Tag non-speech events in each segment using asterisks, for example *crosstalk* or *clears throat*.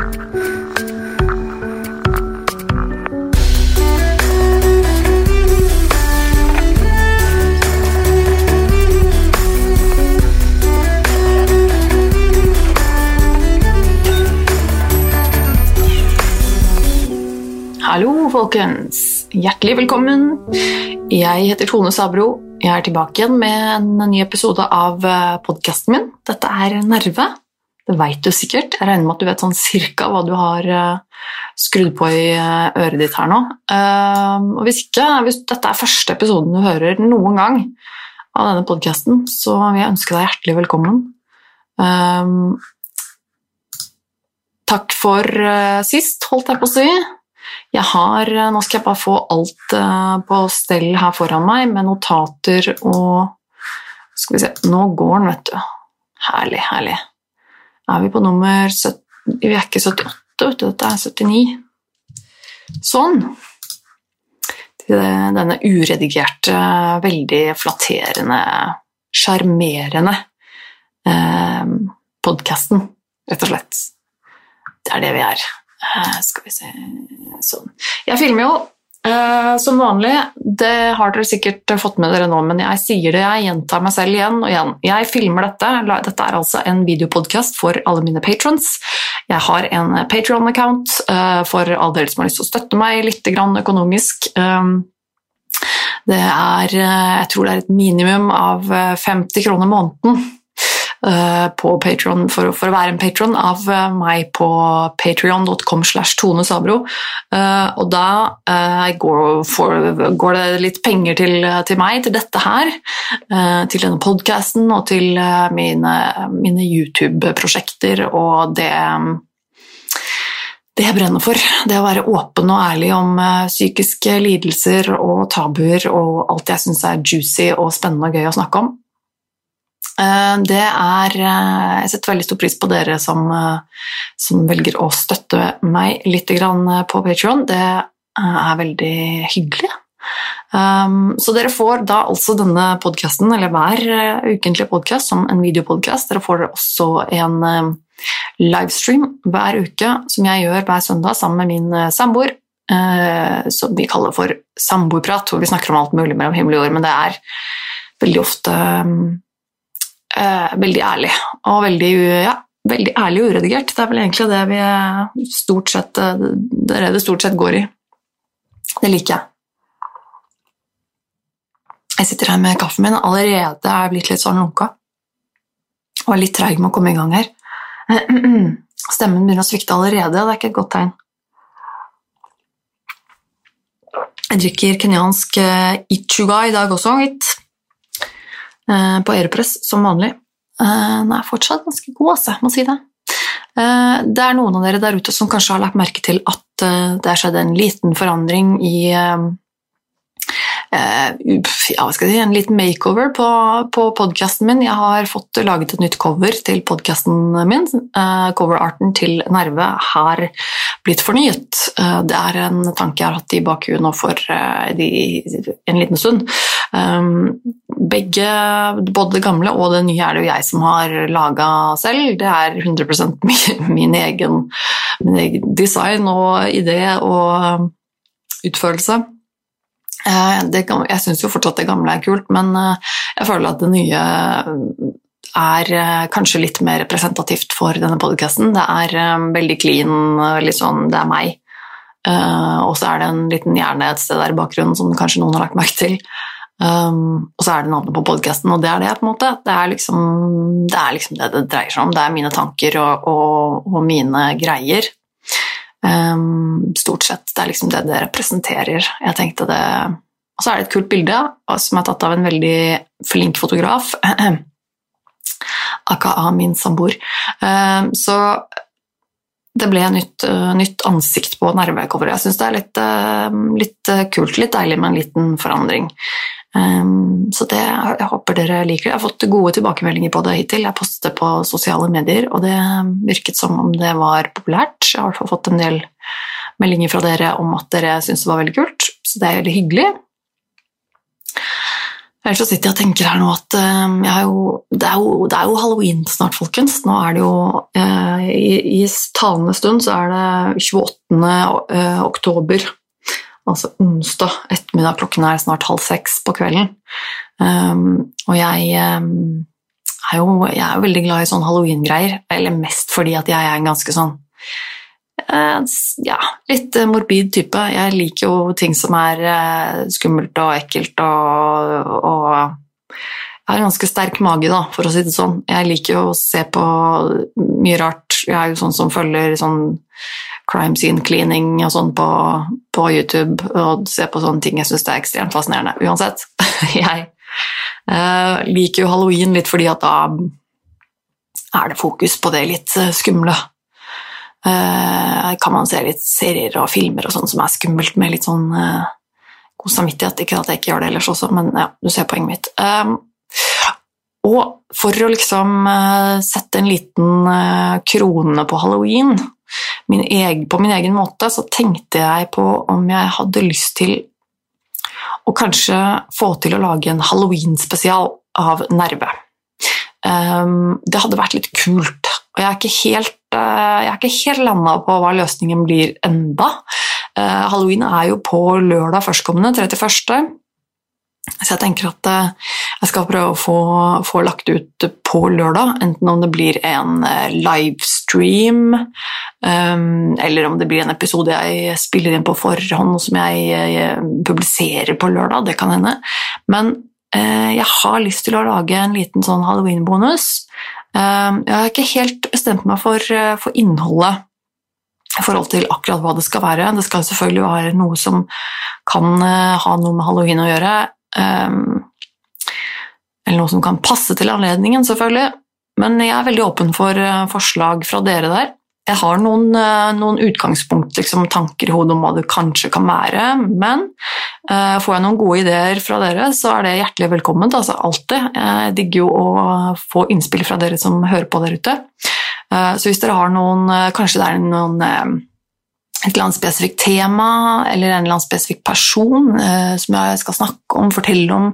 Hallo, folkens. Hjertelig velkommen. Jeg heter Tone Sabro. Jeg er tilbake igjen med en ny episode av podkasten min. Dette er Nerve. Det veit du sikkert. Jeg regner med at du vet sånn cirka hva du har eh, skrudd på i eh, øret ditt her nå. Eh, og hvis ikke, hvis dette er første episoden du hører noen gang av denne podkasten, så vil jeg ønske deg hjertelig velkommen. Takk for sist, holdt jeg på å si. Jeg har, nå skal jeg bare få alt på stell her foran meg, med notater og Skal vi se Nå går den, vet du. Herlig, herlig. Er vi på nummer 70, Vi er ikke 78, vet du. Dette er 79. Sånn. Denne uredigerte, veldig flatterende, sjarmerende eh, podkasten, rett og slett. Det er det vi er. Eh, skal vi se Sånn. Jeg filmer jo uh, som vanlig. Det har dere sikkert fått med dere nå, men jeg sier det, jeg gjentar meg selv igjen og igjen. Jeg filmer dette. Dette er altså en videopodkast for alle mine patrons. Jeg har en Patron-account uh, for alle dere som har lyst til å støtte meg litt økonomisk. Um, det er, jeg tror det er et minimum av 50 kroner måneden Eh, på Patreon for, for, å være en patron av eh, meg på patrion.com slash Tone Sabro. Eh, og da går, for, går, det litt penger til, til, meg, til dette her, til denne podkasten og til mine, mine YouTube-prosjekter og det det jeg brenner for. Det å være åpen og ærlig om psykiske lidelser og tabuer og alt jeg syns er juicy og spennende og gøy å snakke om. Eh, det er eh, Jeg setter veldig stor pris på dere som, eh, som velger å støtte meg litt på Patreon. Det er veldig hyggelig. Um, så dere får da altså denne podkasten, eller hver ukentlige podkast, som en videopodkast. Dere får også en livestream hver uke som jeg gjør hver søndag sammen med min samboer. som vi kaller for samboerprat, hvor vi snakker om alt mulig mellom himmel og jord. Men det er veldig ofte eh, veldig ærlig. Og veldig, ja, veldig ærlig og uredigert. Det er vel egentlig det vi stort sett, eh, det, er det stort sett går i. Det liker jeg. Jeg sitter her med kaffen min, allerede er jeg blitt litt sånn lunka. Og er litt treig med å komme i gang her. *clears throat* Stemmen begynner å svikte allerede, og det er ikke et godt tegn. Jeg drikker kenyansk eh, ichuga i dag også, gitt. Eh, på Aeropress som vanlig. Eh, den er fortsatt ganske god, altså, må si det. Eh, det er noen av dere der ute som kanskje har lagt merke til at det har skjedd en liten forandring i ja, hva skal jeg si, en liten makeover på, på podkasten min. Jeg har fått laget et nytt cover til podkasten min. Coverarten til Nerve har blitt fornyet. Det er en tanke jeg har hatt i bakhuet nå for en liten stund. Um, begge, både det gamle og det nye, er det jo jeg som har laga selv. Det er 100 *laughs* min, min, egen, min egen design og idé og utførelse. Eh, det, jeg syns jo fortsatt det gamle er kult, men eh, jeg føler at det nye er eh, kanskje litt mer representativt for denne podkasten. Det er veldig clean, litt sånn det er meg. og så er det en liten hjerne et sted der i bakgrunnen som kanskje noen har lagt merke til. Um, og så er det navnet på podkasten, og det er det, på en måte. Det er, liksom, det er liksom det det dreier seg om. Det er mine tanker og, og, og mine greier. Um, stort sett. Det er liksom det det representerer. Jeg tenkte det Og så er det et kult bilde som er tatt av en veldig flink fotograf. *clears throat* AKA min samboer. Um, så det ble nytt, uh, nytt ansikt på nervecoveret. Jeg syns det er litt, uh, litt, kult, litt deilig med en liten forandring. Um, så det, jeg håper dere liker det. Jeg har fått gode tilbakemeldinger på det hittil. Jeg postet på sosiale medier, og det virket som om det var populært. Jeg har i hvert fall fått en del meldinger fra dere om at dere syntes det var veldig kult, så det er veldig hyggelig. Ellers sitter jeg og tenker her nå at um, jo, det, er jo, det, er jo, halloween snart, folkens. Nå er det jo uh, i, I talende stund så er det 28. Uh, oktober, altså onsdag ettermiddag. Klokken er snart halv seks på kvelden. Um, og jeg, um, er jo, jeg er veldig glad i sånn halloween-greier. Eller mest fordi at jeg er en ganske sånn uh, ja, litt morbid type. Jeg liker jo ting som er skummelt og ekkelt og, og jeg har ganske sterk mage, da, for å si det sånn. Jeg liker jo å se på mye rart. Jeg er jo sånn som følger sånn crime scene cleaning og sånn på, på YouTube, og se på sånne ting jeg syns er ekstremt fascinerende. Uansett. *laughs* Jeg uh, liker jo halloween litt fordi at da er det fokus på det litt uh, skumle. Uh, kan man se litt serier og filmer og sånn som er skummelt, med litt sånn god samvittighet. Ikke at jeg ikke gjør det ellers også, men ja, du ser poenget mitt. Um, og for å liksom sette en liten krone på halloween min egen, på min egen måte, så tenkte jeg på om jeg hadde lyst til å kanskje få til å lage en halloween-spesial av Nerve. Um, det hadde vært litt kult, og jeg er ikke helt, uh, jeg er ikke helt landa på hva løsningen blir enda. Uh, halloween er jo på lørdag førstkommende, 31. Så jeg tenker at eh, jeg skal prøve å få, få, lagt ut på lørdag, enten om det blir en eh, livestream, um, eller om det blir en episode jeg spiller inn på forhånd som jeg, jeg publiserer på lørdag. Det kan hende. Men jeg har lyst til å lage en liten sånn halloween-bonus. Um, jeg har ikke helt bestemt meg for, for innholdet i forhold til akkurat hva det skal være. Det skal selvfølgelig være noe som kan eh, ha noe med halloween å gjøre. Eller noe som kan passe til anledningen, selvfølgelig. Men jeg er veldig åpen for uh, forslag fra dere der. Jeg har noen, uh, noen utgangspunkt, liksom, tanker i hodet om hva det kanskje kan være, men uh, får jeg noen gode ideer fra dere, så er det hjertelig velkomment. Altså alltid. Jeg digger jo å få innspill fra dere som hører på der ute. Uh, så hvis dere har noen eh, Kanskje det er noen eh, et eller annet spesifikt tema eller en eller annen spesifikk person eh, som jeg skal snakke om, fortelle om.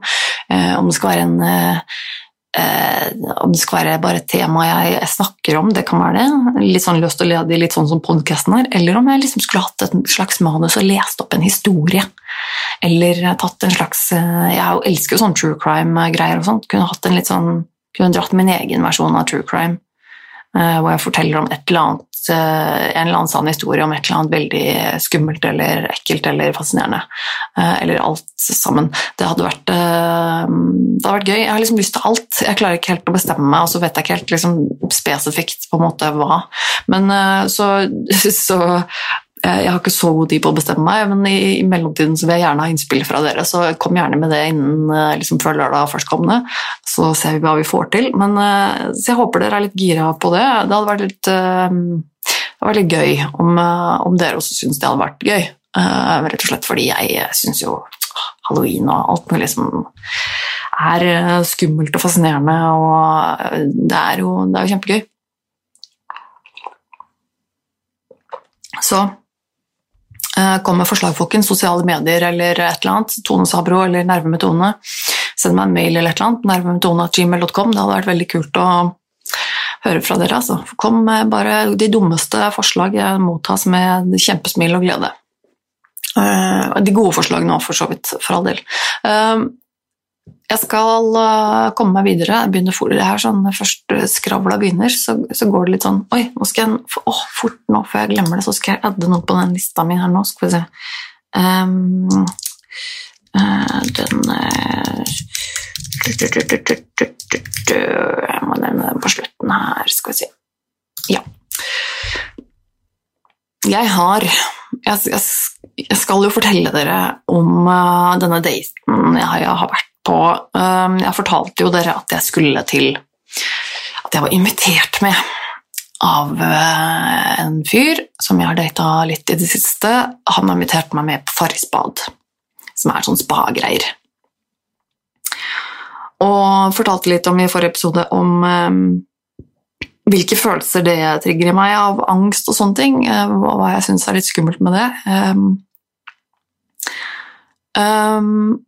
Eh, om det skal være en eh, Om det skal være bare et tema jeg, snakker om, det kan være det. Litt sånn løst og ledig, litt sånn som podkasten her. Eller om jeg liksom skulle hatt et slags manus og lest opp en historie. Eller tatt en slags Jeg elsker jo sånn true crime-greier og sånt. Kunne hatt en litt sånn kunne dratt min egen versjon av true crime. Eh, hvor jeg forteller om et eller annet, eh, en eller annen sann historie om et eller annet veldig skummelt eller ekkelt eller fascinerende. Eh, eller alt sammen. Det hadde vært, det hadde vært gøy. Jeg har liksom lyst til alt. Jeg klarer ikke helt å bestemme meg, og så vet jeg ikke helt liksom, spesifikt på en måte hva. Men så, *laughs* så Eh, jeg har ikke så god tid på å bestemme meg, men i, i mellomtiden vil jeg gjerne ha innspill fra dere. Så kom gjerne med det innen eh, liksom, før lørdag førstkommende, så ser vi hva vi får til. Men, eh, så jeg håper dere er litt gira på det. Det hadde vært litt, det hadde gøy om, om, dere også syns det hadde vært gøy. Rett og slett fordi jeg syns jo halloween og alt mulig som er skummelt og fascinerende, og det er jo, det er jo kjempegøy. Så Eh, kom med forslag, folkens. Sosiale medier eller et eller annet. Tone Sabro eller Nerve med Tone. Send meg en mail eller et eller annet. Nervemetone.gmail.com. Det hadde vært veldig kult å høre fra dere. Altså. Kom med bare de dummeste forslag mottas med kjempesmil og glede. Eh, de gode forslagene òg, for så vidt, for all del. Eh, jeg skal uh, komme meg videre. Jeg begynner for, det her. sånn, Først skravla begynner, så, så, går det litt sånn Oi, nå skal jeg, å, fort nå før jeg glemmer det, så skal jeg adde noe på den lista mi her nå. Skal vi se um, Den uh, Jeg må nevne den på slutten her, skal vi se. Ja. Jeg har jeg, jeg, jeg, skal jo fortelle dere om denne daten jeg har vært på ehm, Jeg fortalte jo dere at jeg skulle til At jeg var invitert med av eh, en fyr som jeg har data litt i det siste. Han har invitert meg med på Farrisbad, som er sånn spa-greier. Og fortalte litt om i forrige episode om hvilke følelser det trigger i meg av angst og sånne ting, og hva jeg syns er litt skummelt med det. Um,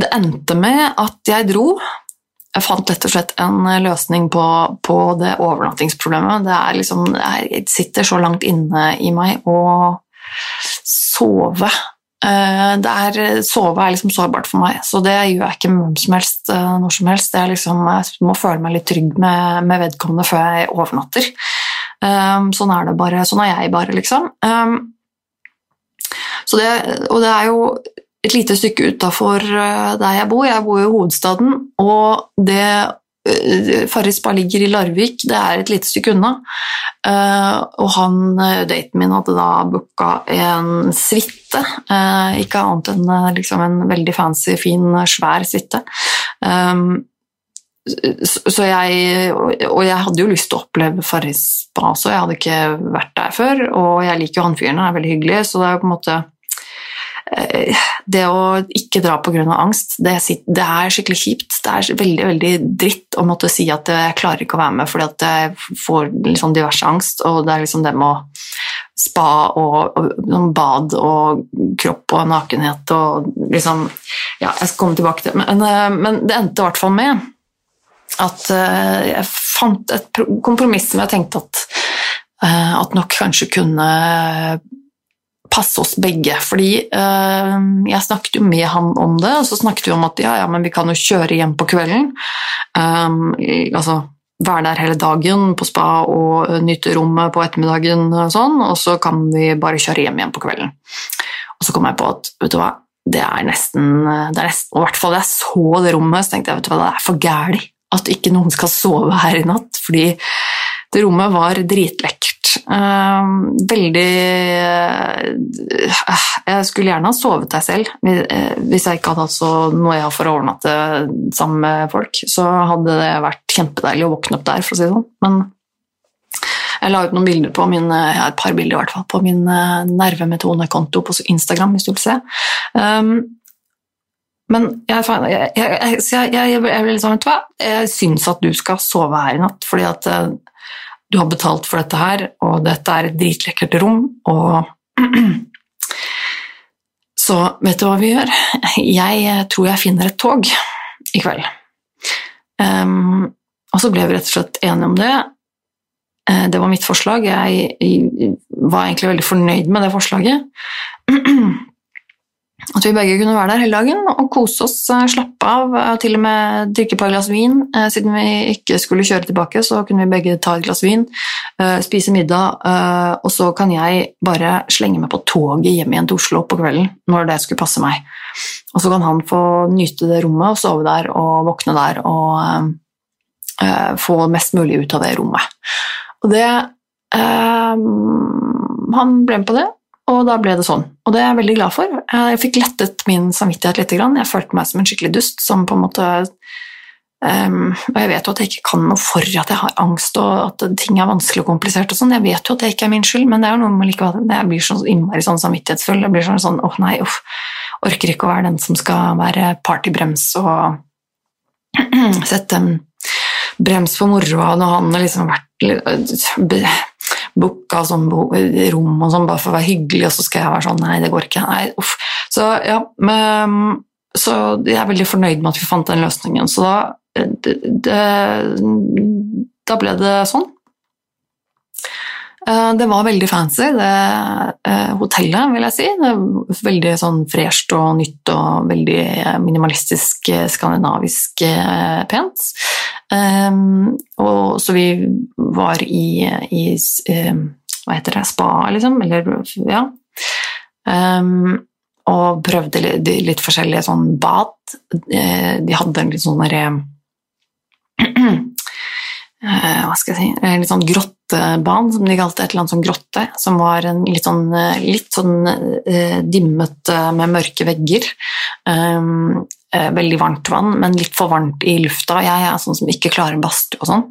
det endte med at jeg dro. Jeg fant rett og slett en løsning på, på det overnattingsproblemet. Det er liksom, jeg sitter så langt inne i meg å sove. Eh, det er, sove er liksom sårbart for meg, så det gjør jeg ikke med hvem som helst eh, når som helst. Liksom, jeg må føle meg litt trygg med, med vedkommende før jeg overnatter. Um, sånn er det bare. Sånn er jeg bare, liksom. Um, det, og det er jo et lite stykke utafor uh, der jeg bor. Jeg bor jo i hovedstaden, og det Farris Farrispa ligger i Larvik, det er et lite stykke unna. Uh, og han, daten min, hadde da booka en suite. ikke annet enn liksom en veldig fancy, fin, svær suite. Um, så jeg, og jeg hadde jo lyst til å oppleve Farris spa også, jeg hadde ikke vært der før. Og jeg liker jo han fyren, han er veldig hyggelig, så det er jo på en måte eh, Det å ikke dra pga. angst, det, det, er skikkelig kjipt. Det er veldig veldig dritt å måtte si at jeg klarer ikke å være med fordi at jeg får liksom diverse angst, og det er liksom det med spa og, og, og bad og kropp og nakenhet og liksom Ja, jeg skal komme tilbake til det, men, eh, men det endte i hvert fall med at uh, jeg fant et kompromiss som jeg tenkte at, uh, at nok kanskje kunne passe oss begge. Fordi eh, jeg snakket jo med han om det, og så snakket vi om at ja, ja, men vi kan jo kjøre hjem på kvelden. Um, altså være der hele dagen på spa og nyte rommet på ettermiddagen, og sånn, og så kan vi bare kjøre hjem igjen på kvelden. Og så kom jeg på at vet du hva, det er nesten, det er nesten og i hvert fall da jeg så det rommet, så tenkte jeg vet du hva, det er for gæli at ikke noen skal sove her i natt, fordi det rommet var dritlekkert. Uh, veldig uh, Jeg skulle gjerne ha sovet deg selv, uh, hvis jeg ikke hadde hatt så noe jeg har for å overnatte sammen med folk. Så hadde det vært kjempedeilig å våkne opp der, for å si det sånn. Men jeg la ut noen bilder på min, ja, et par bilder i hvert fall, på min nervemetode-konto på Instagram, hvis du vil se. Um, men jeg, jeg, jeg, jeg, jeg, jeg, jeg syns at du skal sove her i natt, fordi at du har betalt for dette her, og dette er et dritlekkert rom, og *clears throat* Så vet du hva vi gjør? Jeg tror jeg finner et tog i kveld. Um, og så ble vi rett og slett enige om det. Uh, det var mitt forslag. Jeg var egentlig veldig fornøyd med det forslaget. *clears throat* At vi begge kunne være der hele dagen og kose oss, eh, slappe av, og til og med drikke et par glass vin. Eh, siden vi ikke skulle kjøre tilbake, så kunne vi begge ta et glass vin, eh, spise middag, og så kan jeg bare slenge meg på toget hjem igjen til Oslo på kvelden når det skulle passe meg. Og så kan han få nyte det rommet og sove der og våkne der og få mest mulig ut av det rommet. Og det Han ble med på det, og da ble det sånn. Og det er jeg veldig glad for. Jeg fikk lettet min samvittighet litt. Jeg følte meg som en skikkelig dust som på en måte um, Og jeg vet jo at jeg ikke kan noe for at jeg har angst og at ting er vanskelig og komplisert og sånn. Jeg vet jo at det ikke er min skyld, men det er jo noe med likevel Jeg blir så innmari sånn samvittighetsfull. Jeg blir sånn sånn åh nei, uff. Orker ikke å være den som skal være partybrems og *clears throat* sette en brems på moroa når han har liksom vært booka sånn rom og sånn bare for å være hyggelig, og så skal jeg være sånn Nei, det går ikke. Nei, uff. Så ja, men, så jeg er veldig fornøyd med at vi fant den løsningen. Så da, det, det, da ble det sånn. Eh, det var veldig fancy, det eh, hotellet, vil jeg si. Veldig sånn fresht og nytt og veldig minimalistisk, skandinavisk eh, pent. Um, og, så vi var i, i um, Hva heter det? Spa, liksom? Eller ja. Um, og prøvde litt, forskjellige sånn bad. De hadde en litt sånn *clears throat* Hva skal jeg si Litt sånn grottebad, som de kalte et eller annet sånn grotte. Som var en litt sånn, litt sånn uh, dimmet med mørke vegger. Um, eh, veldig varmt vann, men litt for varmt i lufta. Jeg er sånn som ikke klarer badstue og sånn.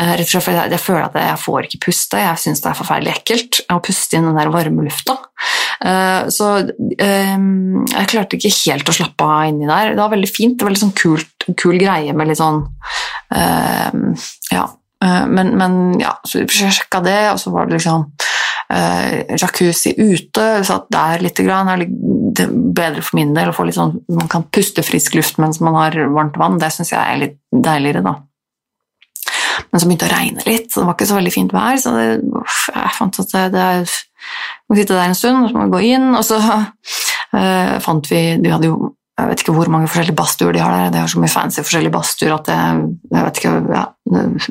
Eh, rett og slett jeg, jeg, føler at jeg får ikke puste. Jeg syns det er forferdelig ekkelt å puste inn den der varme lufta. Eh, så eh, jeg klarte ikke helt å slappe av inni der. Det var veldig fint. Det var litt sånn kult, kul greie med litt sånn eh, Ja. Eh, men, men, ja, så vi sjekka det, og så var det liksom jacuzzi ute. Satt der litt, grann, det er bedre for min del å få litt sånn Man kan puste frisk luft mens man har varmt vann. Det syns jeg er litt deiligere, da. Men så begynte det å regne litt, så det var ikke så veldig fint vær. Så det, jeg fant at det, det må sitte der en stund, og så må vi gå inn. Og så uh, fant vi De hadde jo jeg vet ikke hvor mange forskjellige badstuer de har der. De har så mye fancy forskjellige badstuer at det jeg vet ikke, ja,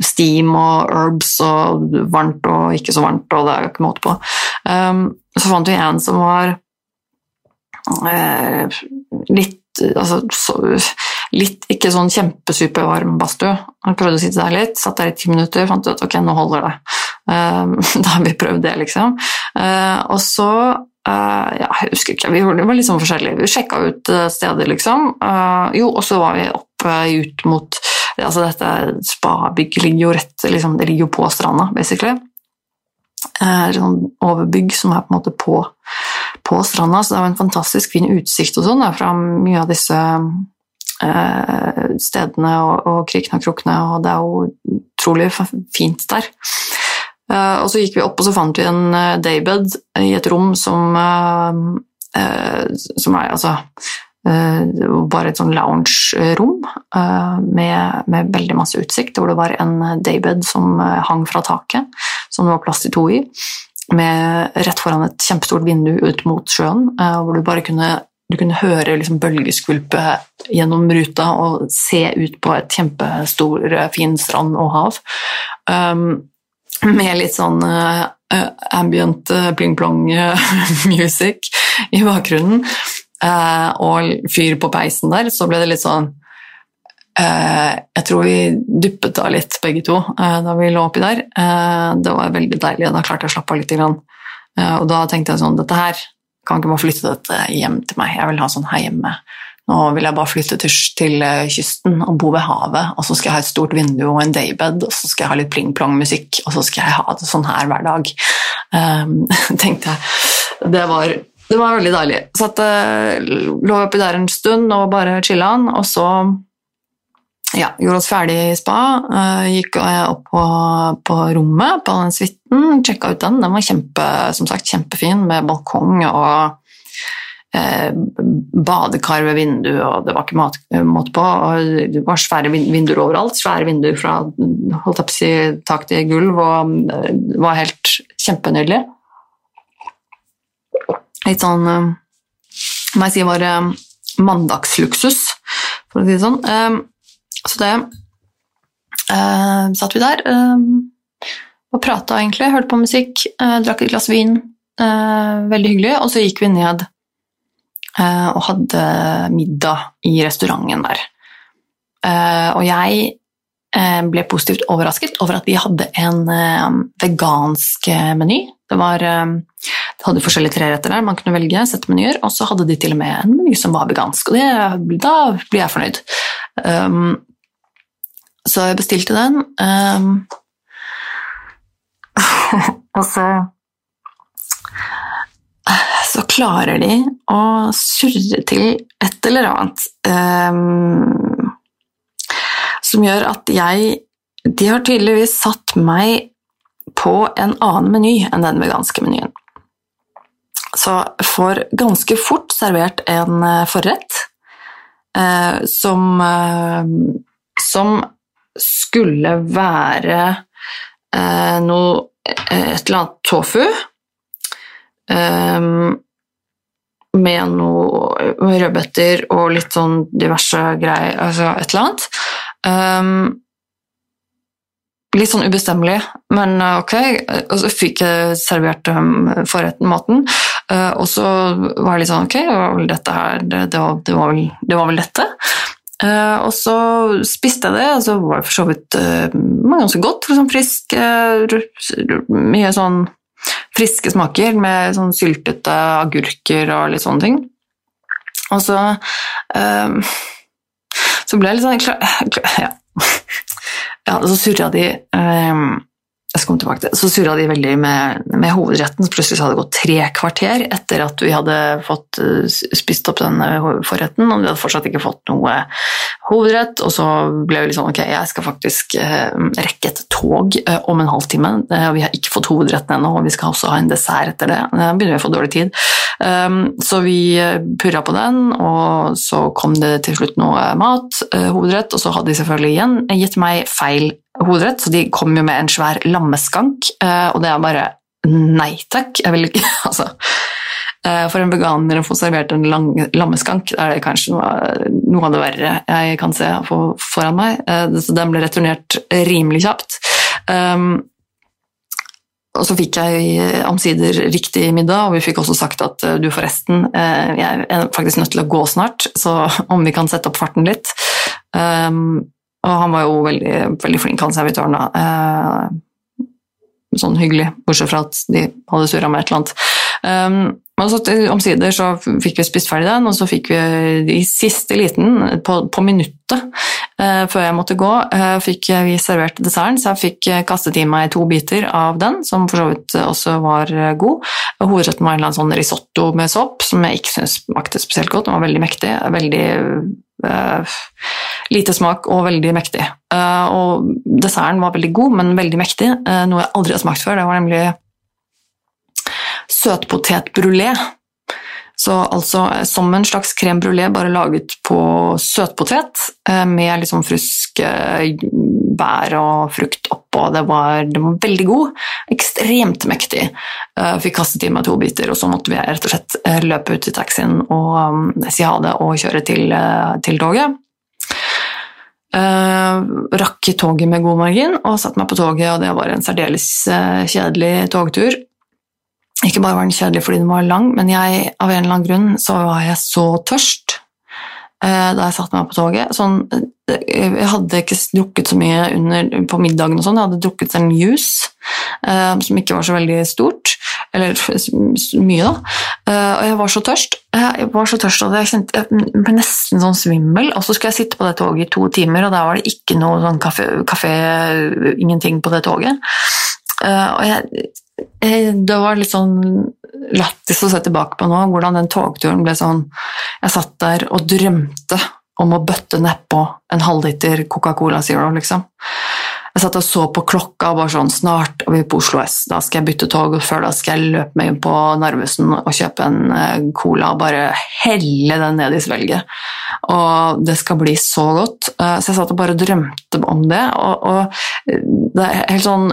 Steam og herbs og varmt og ikke så varmt, og det er ikke måte på. Um, så fant vi en som var uh, litt altså, så, litt ikke sånn kjempesupervarm badstue. Han prøvde å sitte der litt, satt der i ti minutter, fant ut ok, nå holder det. Um, *laughs* da har vi prøvd det, liksom. Uh, og så ja, jeg husker ikke, vi var litt sånn forskjellige. Vi sjekka ut uh, stedet, liksom. Uh, jo, og så var vi oppe ut mot altså Dette spabygget ligger jo rett liksom, Det ligger jo på stranda, basically. sånn overbygg som er på en måte på, på stranda, så det var en fantastisk fin utsikt og sånn fra mye av disse stedene og, og krikene og krokene, og det er jo utrolig fint der. Eh, og så gikk vi opp og så fant vi en eh, daybed i et rom som, eh, som er altså bare et sånn lounge-rom med, med, veldig masse utsikt, hvor det var en daybed som hang fra taket, som det var plass til to i, med rett foran et kjempestort vindu ut mot sjøen, hvor du bare kunne du kunne høre liksom bølgeskvulpet gjennom ruta og se ut på et kjempestor, fin strand og hav. Um, med litt sånn uh, ambient uh, pling-plong *laughs* music i bakgrunnen, uh, og fyr på peisen der, så ble det litt sånn Jeg tror vi duppet av litt, begge to, da vi lå oppi der. det var veldig deilig, da klarte jeg å slappe av litt. og da tenkte jeg sånn Dette her kan ikke bare flytte dette hjem til meg. Jeg vil ha sånn her hjemme. Nå vil jeg bare flytte til, til, eh, kysten og bo ved havet, og så skal jeg ha et stort vindu og en daybed, og så skal jeg ha litt pling-plong-musikk, og så skal jeg ha det sånn her hver dag. Um, *laughs* tenkte jeg. Det var, det var, veldig deilig. Så at, uh, lå oppi der en stund og bare chilla'n, og så ja, gjorde oss ferdig i spa. Uh, gikk opp på, på, rommet på den suiten, sjekka ut den. Den var kjempe, som sagt, kjempefin med balkong og eh, badekar ved vinduet, og det var ikke mat, måte på. og Det var svære vinduer overalt. Svære vinduer fra holdt opp, si, tak til gulv, og det eh, var helt kjempenydelig. Litt sånn eh, må jeg si var eh, mandagsluksus, for å si det sånn. Så det satt vi der og prata, egentlig. Hørte på musikk, drakk et glass vin. veldig hyggelig. Og så gikk vi ned Eh, og hadde middag i restauranten der. Eh, og jeg eh, ble positivt overrasket over at de hadde en vegansk meny. Det, var, de hadde forskjellige treretter der man kunne velge, sette menyer, og så hadde de til og med en meny som var vegansk, og det, da blir jeg fornøyd. Um, så jeg bestilte den. Um, *laughs* og så så klarer de å surre til et eller annet um, som gjør at jeg De har tydeligvis satt meg på en annen meny enn den veganske menyen. Så får ganske fort servert en uh, forrett uh, som uh, som skulle være noe Et eller annet tofu Um, med noe rødbeter og litt sånn diverse greier, altså et eller annet. Um, litt sånn ubestemmelig, men uh, ok. Og så fikk jeg servert um, forretten maten, uh, og så var det litt sånn ok, det var vel dette her, det, det, var, det, var, vel, det var, vel, dette. Uh, og så spiste jeg det, og så var det for så vidt uh, ganske godt. Liksom frisk, uh, mye sånn friske smaker med sånn syltete agurker og litt sånne ting. Og så um, Så ble jeg litt sånn Ja. ja så surra de um, jeg skal komme tilbake til, Så surra de veldig med, med, hovedretten, så plutselig hadde det gått tre kvarter etter at vi hadde fått uh, spist opp den uh, forretten, og vi hadde fortsatt ikke fått noe hovedrett, og så ble vi litt sånn ok, jeg skal faktisk eh, rekke et tog eh, om en halvtime. Eh, vi har ikke fått hovedretten ennå, og vi skal også ha en dessert etter det. Da begynner vi å få dårlig tid. Så vi purra på den, og så kom det til slutt noe mat, hovedrett, og så hadde de selvfølgelig igjen gitt meg feil hovedrett, så de kom jo med en svær lammeskank, og det er bare nei takk. Jeg vil ikke *laughs* Altså for en veganer å få servert en lang, lammeskank er det kanskje noe, noe, av det verre jeg kan se foran meg. Eh, så den ble returnert rimelig kjapt. Um, og så fikk jeg omsider riktig middag, og vi fikk også sagt at eh, du forresten, jeg er faktisk nødt til å gå snart, så *laughs* om vi kan sette opp farten litt. Um, og han var jo veldig, veldig flink, han servitøren, da. sånn hyggelig, bortsett fra at de hadde surra med et eller annet. Men så omsider så fikk vi spist ferdig den, og så fikk vi i siste liten, på, på minuttet eh, før jeg måtte gå, eh, fikk vi servert desserten, så jeg fikk eh, kastet i meg to biter av den, som for så vidt også var eh, god. Hovedretten var en eller annen sånn risotto med sopp, som jeg ikke syntes smakte spesielt godt. Den var veldig mektig. veldig eh, lite smak og veldig mektig. Eh, og desserten var veldig god, men veldig mektig, noe jeg aldri har smakt før. Det var nemlig søtpotetbrulé. Så altså som en slags crème brulé, bare laget på søtpotet eh, med liksom friske bær og frukt oppå. Det var, det var veldig god. Ekstremt mektig. Eh, fikk kastet i meg to biter, og så måtte vi rett og slett eh, løpe ut i taxien og si ha det og kjøre til, til toget. Uh, rakk toget med god margin og satte meg på toget, og det var en særdeles kjedelig togtur. Ikke bare var den kjedelig fordi den var lang, men jeg, av en eller annen grunn så var jeg så tørst eh, da jeg satte meg på toget. Sånn, eh, jeg hadde ikke drukket så mye under, på middagen, og sånn. jeg hadde drukket en juice eh, som ikke var så veldig stort. Eller *laughs* mye, da. Eh, og jeg var så tørst. Jeg var så tørst at jeg kjente jeg ble nesten sånn svimmel. Og så skulle jeg sitte på det toget i to timer, og der var det ikke noe sånn kafé, kafé ingenting på det toget. Uh, og jeg, jeg, det var litt sånn lættis å se tilbake på nå, hvordan den togturen ble sånn Jeg satt der og drømte om å bøtte nedpå en halvliter Coca-Cola Zero, liksom. Jeg satt og så på klokka og bare sånn Snart er vi på Oslo S, da skal jeg bytte tog, og før da skal jeg løpe meg inn på Narvesen og kjøpe en uh, cola og bare helle den ned i svelget. Og det skal bli så godt. Uh, så jeg satt og bare drømte om det, og, og det er helt sånn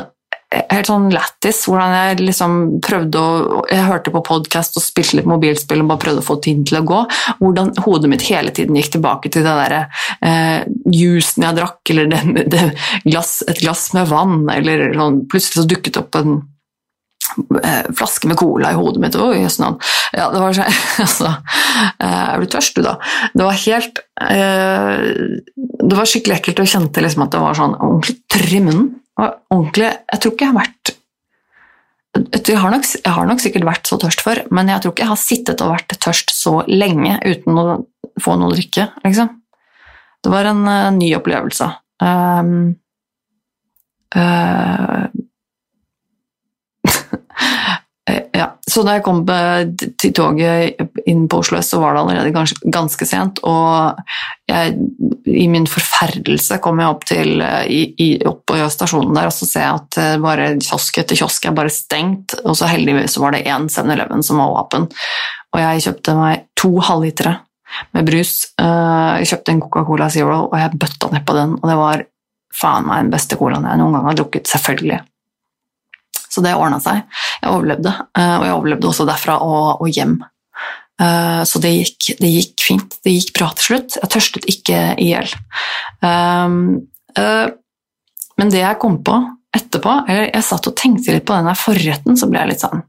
helt sånn lættis hvordan jeg liksom prøvde å Jeg hørte på podkast og spilte litt mobilspill og bare prøvde å få tiden til å gå. Hvordan hodet mitt hele tiden gikk tilbake til den derre eh, juicen jeg drakk, eller den, det, glass, et glass med vann, eller sånn Plutselig så dukket opp en eh, flaske med cola i hodet mitt. Oi, jøss navn. Ja, det var så *laughs* altså, eh, du tørst, du, da? Det var helt eh, Det var skikkelig ekkelt, og kjente liksom at det var sånn ordentlig tørr ordentlig Jeg tror ikke jeg har vært jeg har, nok, jeg har, nok, sikkert vært så tørst før, men jeg tror ikke jeg har sittet og vært tørst så lenge uten å få noe å drikke. Liksom. Det var en uh, ny opplevelse. Um, uh, *laughs* ja, så da jeg kom til toget inn på Oslo S, så var det allerede ganske, sent. Og jeg, i min forferdelse kom jeg opp, til, i, i, opp på stasjonen der, og så ser jeg at eh, bare kiosk etter kiosk er bare stengt. Og så heldigvis var det én 7-Eleven som var åpen. Og jeg kjøpte meg to halvlitere med brus. Eh, jeg kjøpte en Coca-Cola Zero, og jeg bøtta nedpå den. Og det var faen meg den beste colaen jeg noen gang har drukket. Selvfølgelig. Så det ordna seg. Jeg overlevde, eh, og jeg overlevde også derfra og, og hjem. Eh, så det gikk, det gikk, fint. Det gikk bra til slutt. Jeg tørstet ikke i hjel. Eh, men det jeg kom på etterpå, eller jeg satt og tenkte litt på den forretten, så ble jeg litt sånn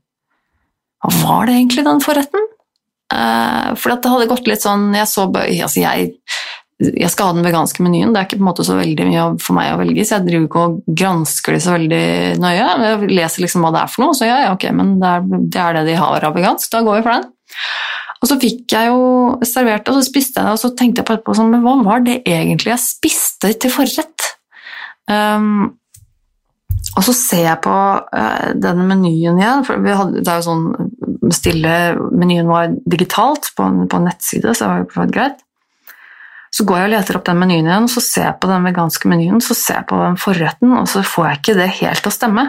Hva var det egentlig, den forretten? For det hadde gått litt sånn Jeg så altså jeg jeg skal ha den veganske menyen. Det er ikke på en måte så veldig mye for meg å velge, så jeg driver ikke og gransker det så veldig nøye. Jeg leser liksom hva det er for noe, så ja, ja ok, men det er, det er, det de har av vegansk, da går vi for den. Og så fikk jeg jo servert det, og så spiste jeg det, og så tenkte jeg på etterpå sånn, men hva var det egentlig jeg spiste til forrett? Um, og så ser jeg på uh, den menyen igjen, for hadde, det er jo sånn stille Menyen var digitalt på en, på en nettside, så det var jo greit. Så går jeg og leter opp den menyen igjen, og så ser jeg på den veganske menyen, så ser jeg på den forretten, og så får jeg ikke det helt til å stemme.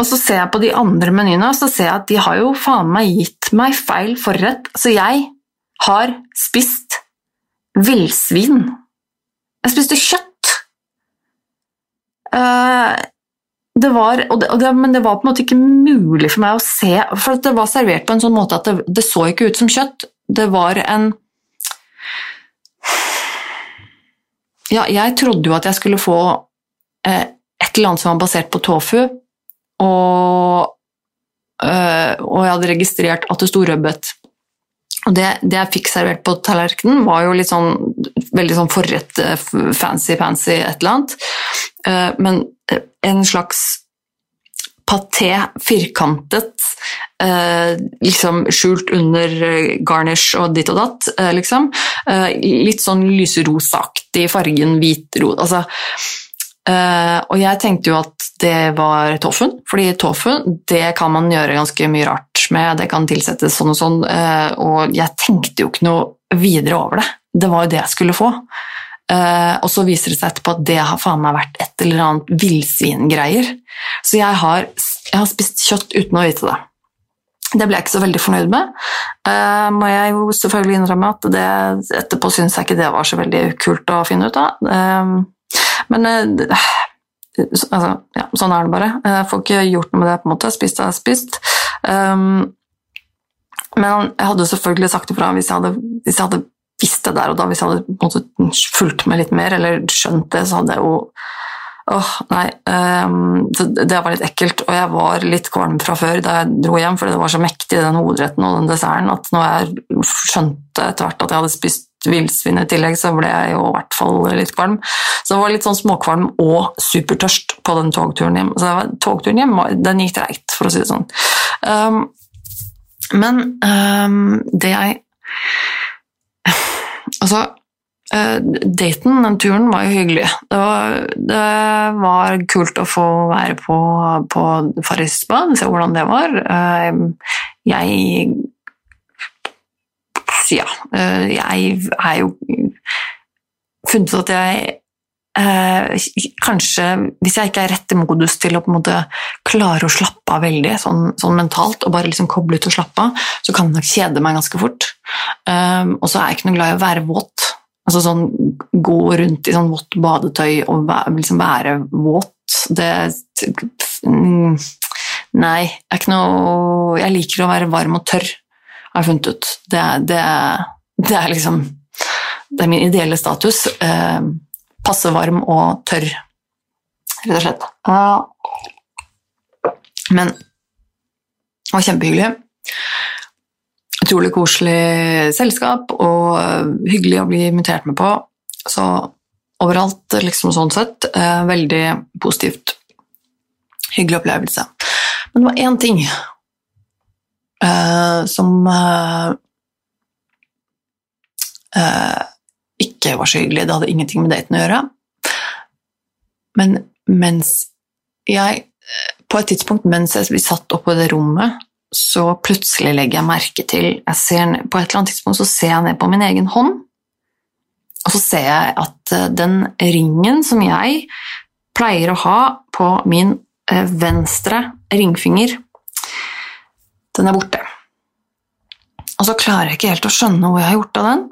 Og så ser jeg på de andre menyene, og så ser jeg at de har jo faen meg gitt meg feil forrett. Så jeg har spist villsvin. Jeg spiste kjøtt. Uh, det var, det, men det var på en måte ikke mulig for meg å se For det var servert på en sånn måte at det, det så ikke ut som kjøtt. Det var en Ja, jeg trodde jo at jeg skulle få eh, et eller annet som var basert på tofu, og, øh, og jeg hadde registrert at det sto rødbet. Og det, det, jeg fikk servert på tallerkenen, var jo litt sånn veldig sånn forrett, fancy-pansy et eller annet. Uh, men en slags paté, firkantet, eh, liksom skjult under garnish og ditt og datt, eh, liksom. litt sånn lyserosaaktig fargen hvitrot. Altså Uh, og jeg tenkte jo at det var tofuen, fordi tofu det kan man gjøre ganske mye rart med. Det kan tilsettes sånn og sånn, uh, og jeg tenkte jo ikke noe videre over det. Det var jo det jeg skulle få. Uh, og så viser det seg etterpå at det har faen meg vært et eller annet villsvingreier. Så jeg har, jeg har, spist kjøtt uten å vite det. Det ble jeg ikke så veldig fornøyd med. må jeg jo selvfølgelig innrømme at det, etterpå syns jeg ikke det var så veldig kult å finne ut av. Men eh, altså, ja, sånn er det bare. Jeg får ikke gjort noe med det, på en måte. Spist er spist. Um, men jeg hadde selvfølgelig sagt ifra hvis jeg hadde, hvis jeg hadde visst det der og da, hvis jeg hadde fulgt med litt mer eller skjønt det, så hadde jeg jo Åh, nei. Um, det var litt ekkelt, og jeg var litt kvalm fra før da jeg dro hjem, fordi det var så mektig, den hovedretten og den desserten, at når jeg skjønte etter hvert at jeg hadde spist villsvin i tillegg, så ble jeg jo i hvert fall litt kvalm. Så det var litt sånn småkvalm og supertørst på den togturen hjem. Så var, togturen hjem den gikk treigt, for å si det sånn. Um, men um, det jeg Altså uh, Daten, den turen, var jo hyggelig. Det var, det var kult å få være på, på Farrisba, se hvordan det var. Uh, jeg ja, eh, jeg er jo funnet ut at jeg eh, kanskje, hvis jeg ikke er rett i modus til å på en måte klare å slappe av veldig sånn, sånn mentalt, og bare liksom koble ut og slappe av, så kan det nok kjede meg ganske fort. Um, og så er jeg ikke noe glad i å være våt. Altså sånn gå rundt i sånn vått badetøy og liksom være våt. Det Nei, jeg er ikke noe Jeg liker å være varm og tørr har jeg funnet ut. Det, det, det, er liksom Det er min ideelle status. Eh, passe varm og tørr, rett og slett. Men det var kjempehyggelig. Utrolig koselig selskap og hyggelig å bli invitert med på. Så overalt, liksom sånn sett, eh, veldig positivt. Hyggelig opplevelse. Men det var én ting som uh, ikke var så hyggelig. Det hadde ingenting med daten å gjøre. Men mens jeg På et tidspunkt mens vi satt oppe på det rommet, så plutselig legger jeg merke til jeg ser, På et eller annet tidspunkt så ser jeg ned på min egen hånd, og så ser jeg at den ringen som jeg pleier å ha på min venstre ringfinger den er borte. Og så klarer jeg ikke helt å skjønne hvor jeg har gjort av den.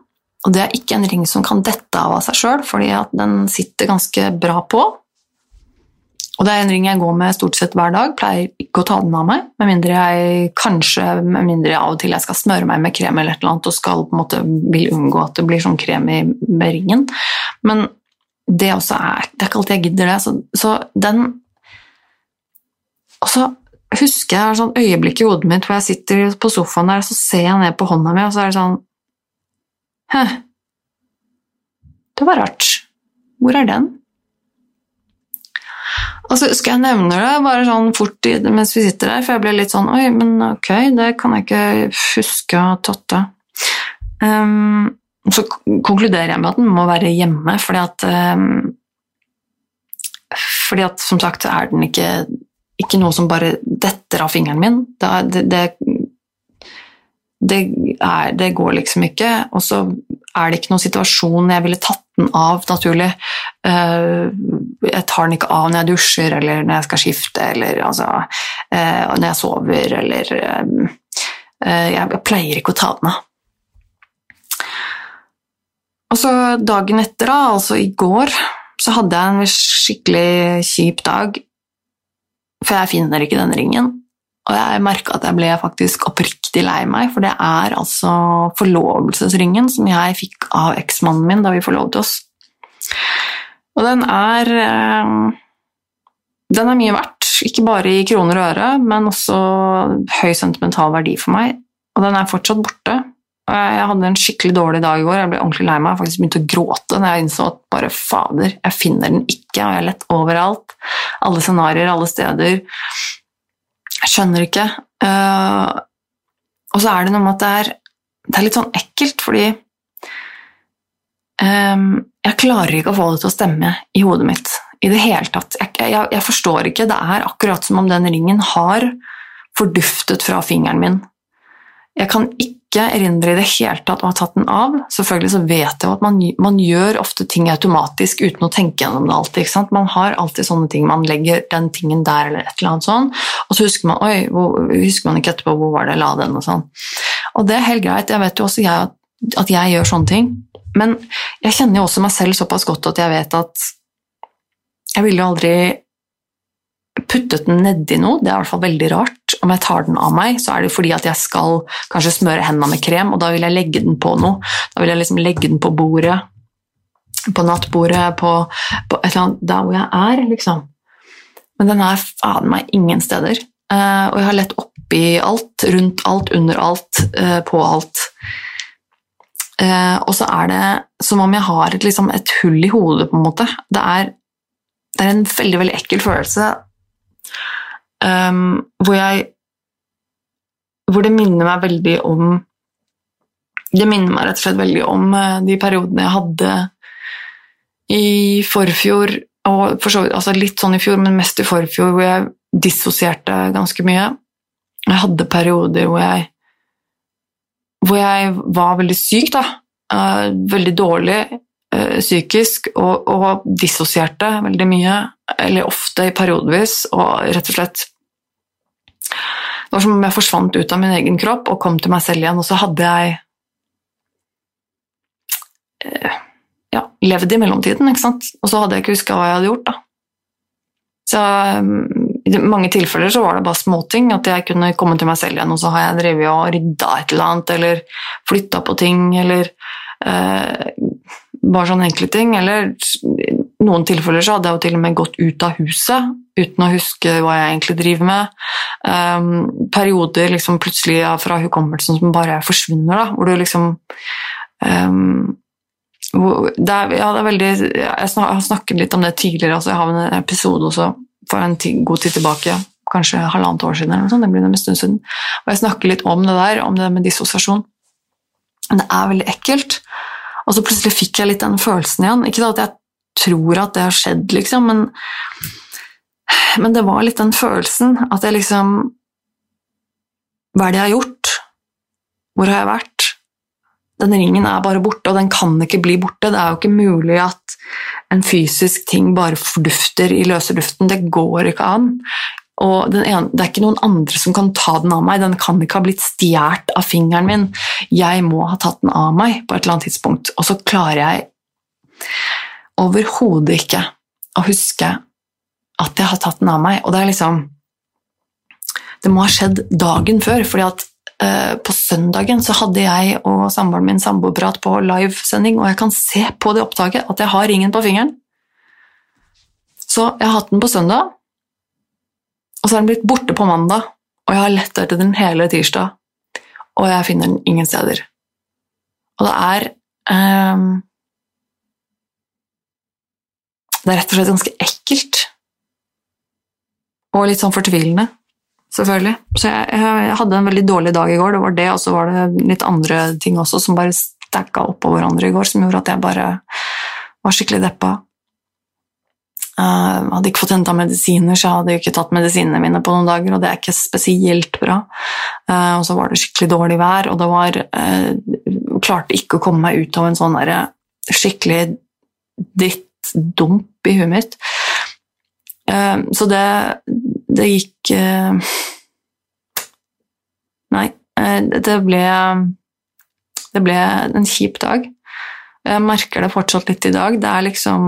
Og det er ikke en ring som kan dette av av seg sjøl, fordi den sitter ganske bra på. Og det er en ring jeg går med stort sett hver dag. Pleier ikke å ta den av meg, med mindre jeg kanskje med mindre av og til jeg skal smøre meg med krem eller et eller annet og skal på en måte vil unngå at det blir sånn krem i med ringen. Men det også er Det er ikke alltid jeg gidder det. Så, så den Og så husker jeg sånn øyeblikk i hodet mitt hvor jeg sitter på sofaen der, så ser jeg ned på hånda mi, og så er det sånn Hæ, det var rart. Hvor er den? Og så skal jeg nevne det bare sånn fort mens vi sitter der, for jeg ble litt sånn Oi, men ok, det kan jeg ikke huske å ha tatt av. Um, så konkluderer jeg med at den må være hjemme, fordi at um, Fordi at som sagt er den ikke ikke noe som bare detter av fingeren min. Det, det, det, er, det går liksom ikke. Og så er det ikke noen situasjon jeg ville tatt den av, naturlig. Eh, jeg tar den ikke av når jeg dusjer, eller når jeg skal skifte, eller altså, eh, når jeg sover, eller eh, Jeg pleier ikke å ta den av. Og så dagen etter, da, altså i går, så hadde jeg en skikkelig kjip dag, for jeg finner ikke den ringen. Og jeg merka at jeg ble faktisk oppriktig lei meg, for det er altså forlovelsesringen som jeg fikk av eksmannen min da vi forlovet oss. Og den er eh, Den er mye verdt, ikke bare i kroner og øre, men også høy sentimental verdi for meg. Og den er fortsatt borte. Jeg hadde en skikkelig dårlig dag i går, jeg ble ordentlig lei meg. Jeg faktisk begynte å gråte når jeg innså at bare fader, jeg finner den ikke, og jeg har lett overalt. Alle scenarioer, alle steder. Jeg skjønner ikke. Uh, og så er det noe med at det er, det er litt sånn ekkelt, fordi um, jeg klarer ikke å få det til å stemme i hodet mitt i det hele tatt. Jeg, jeg, jeg forstår ikke. Det er akkurat som om den ringen har forduftet fra fingeren min. Jeg kan ikke ikke erindre i det hele tatt å ha tatt den av. Selvfølgelig så vet jeg at man, man, gjør ofte ting automatisk uten å tenke gjennom det alltid. Man har alltid sånne ting. Man legger den tingen der eller et eller annet sånn, og så husker man, oi, hvor, husker man ikke etterpå hvor var det jeg la den og sånn. Og det er helt greit. Jeg vet jo også jeg, at jeg gjør sånne ting. Men jeg kjenner jo også meg selv såpass godt at jeg vet at jeg ville jo aldri puttet den nedi noe, det er i hvert fall veldig rart. Om jeg tar den av meg, så er det fordi at jeg skal kanskje smøre hendene med krem, og da vil jeg legge den på noe. Da vil jeg liksom legge den på bordet, på nattbordet, på, på et eller annet Der hvor jeg er, liksom. Men den er faen meg ingen steder. Uh, og jeg har lett oppi alt, rundt alt, under alt, uh, på alt. Uh, og så er det som om jeg har et, liksom, et hull i hodet, på en måte. Det er, det er en veldig, veldig ekkel følelse Um, hvor jeg Hvor det minner meg veldig om Det minner meg rett og slett veldig om uh, de periodene jeg hadde i forfjor, og for så altså litt sånn i fjor, men mest i forfjor, hvor jeg dissosierte ganske mye. Jeg hadde perioder hvor jeg hvor jeg var veldig syk, da. Uh, veldig dårlig uh, psykisk, og, og dissosierte veldig mye eller ofte periodevis, og rett og slett Det var som om jeg forsvant ut av min egen kropp og kom til meg selv igjen, og så hadde jeg eh, ja, levd i mellomtiden, ikke sant? og så hadde jeg ikke huska hva jeg hadde gjort. da. Så mm, I mange tilfeller så var det bare småting, at jeg kunne komme til meg selv igjen, og så har jeg drevet og rydda et eller annet, eller flytta på ting, eller eh, bare sånne enkle ting. Eller noen tilfeller så hadde jeg jo til og med gått ut av huset uten å huske hva jeg egentlig driver med. Um, perioder liksom plutselig fra hukommelsen som bare forsvinner, da, hvor du liksom um, det er, ja, det er veldig, Jeg har snakket litt om det tidligere, altså jeg har en episode også for en god tid tilbake, kanskje halvannet år siden, eller noe sånt, det blir en stund siden, og jeg snakker litt om det der, om det med dissosiasjon. Men det er veldig ekkelt. Og så plutselig fikk jeg litt den følelsen igjen. Ikke da at jeg tror at det har skjedd, liksom, men, men det var litt den følelsen at jeg liksom Hva er det jeg har gjort? Hvor har jeg vært? Den ringen er bare borte, og den kan ikke bli borte. Det er jo ikke mulig at en fysisk ting bare fordufter i løse luften. Det går ikke an. Og ene, det er ikke noen andre som kan ta den av meg. Den kan ikke ha blitt stjålet av fingeren min. Jeg må ha tatt den av meg på et eller annet tidspunkt. Og så klarer jeg overhodet ikke å huske at jeg har tatt den av meg. Og det er liksom Det må ha skjedd dagen før, fordi at uh, på søndagen så hadde jeg og samboeren min samboerprat på livesending, og jeg kan se på det opptaket at jeg har ringen på fingeren. Så jeg har hatt den på søndag, og så er den blitt borte på mandag, og jeg har lett etter den hele tirsdag, og jeg finner den ingen steder. Og det er um, det er rett og slett ganske ekkelt. Og litt sånn fortvilende, selvfølgelig. Så jeg, jeg, hadde en veldig dårlig dag i går. Det var det, og så var det litt andre ting også som bare stacka oppå hverandre i går, som gjorde at jeg bare var skikkelig deppa. Uh, hadde ikke fått henta medisiner, så jeg hadde ikke tatt medisinene mine på noen dager, og det er ikke spesielt bra. Uh, og så var det skikkelig dårlig vær, og det var uh, Klarte ikke å komme meg ut av en sånn der skikkelig drittdump i huet mitt. så det, det gikk Nei, det ble Det ble en kjip dag. Jeg merker det fortsatt litt i dag. Det er liksom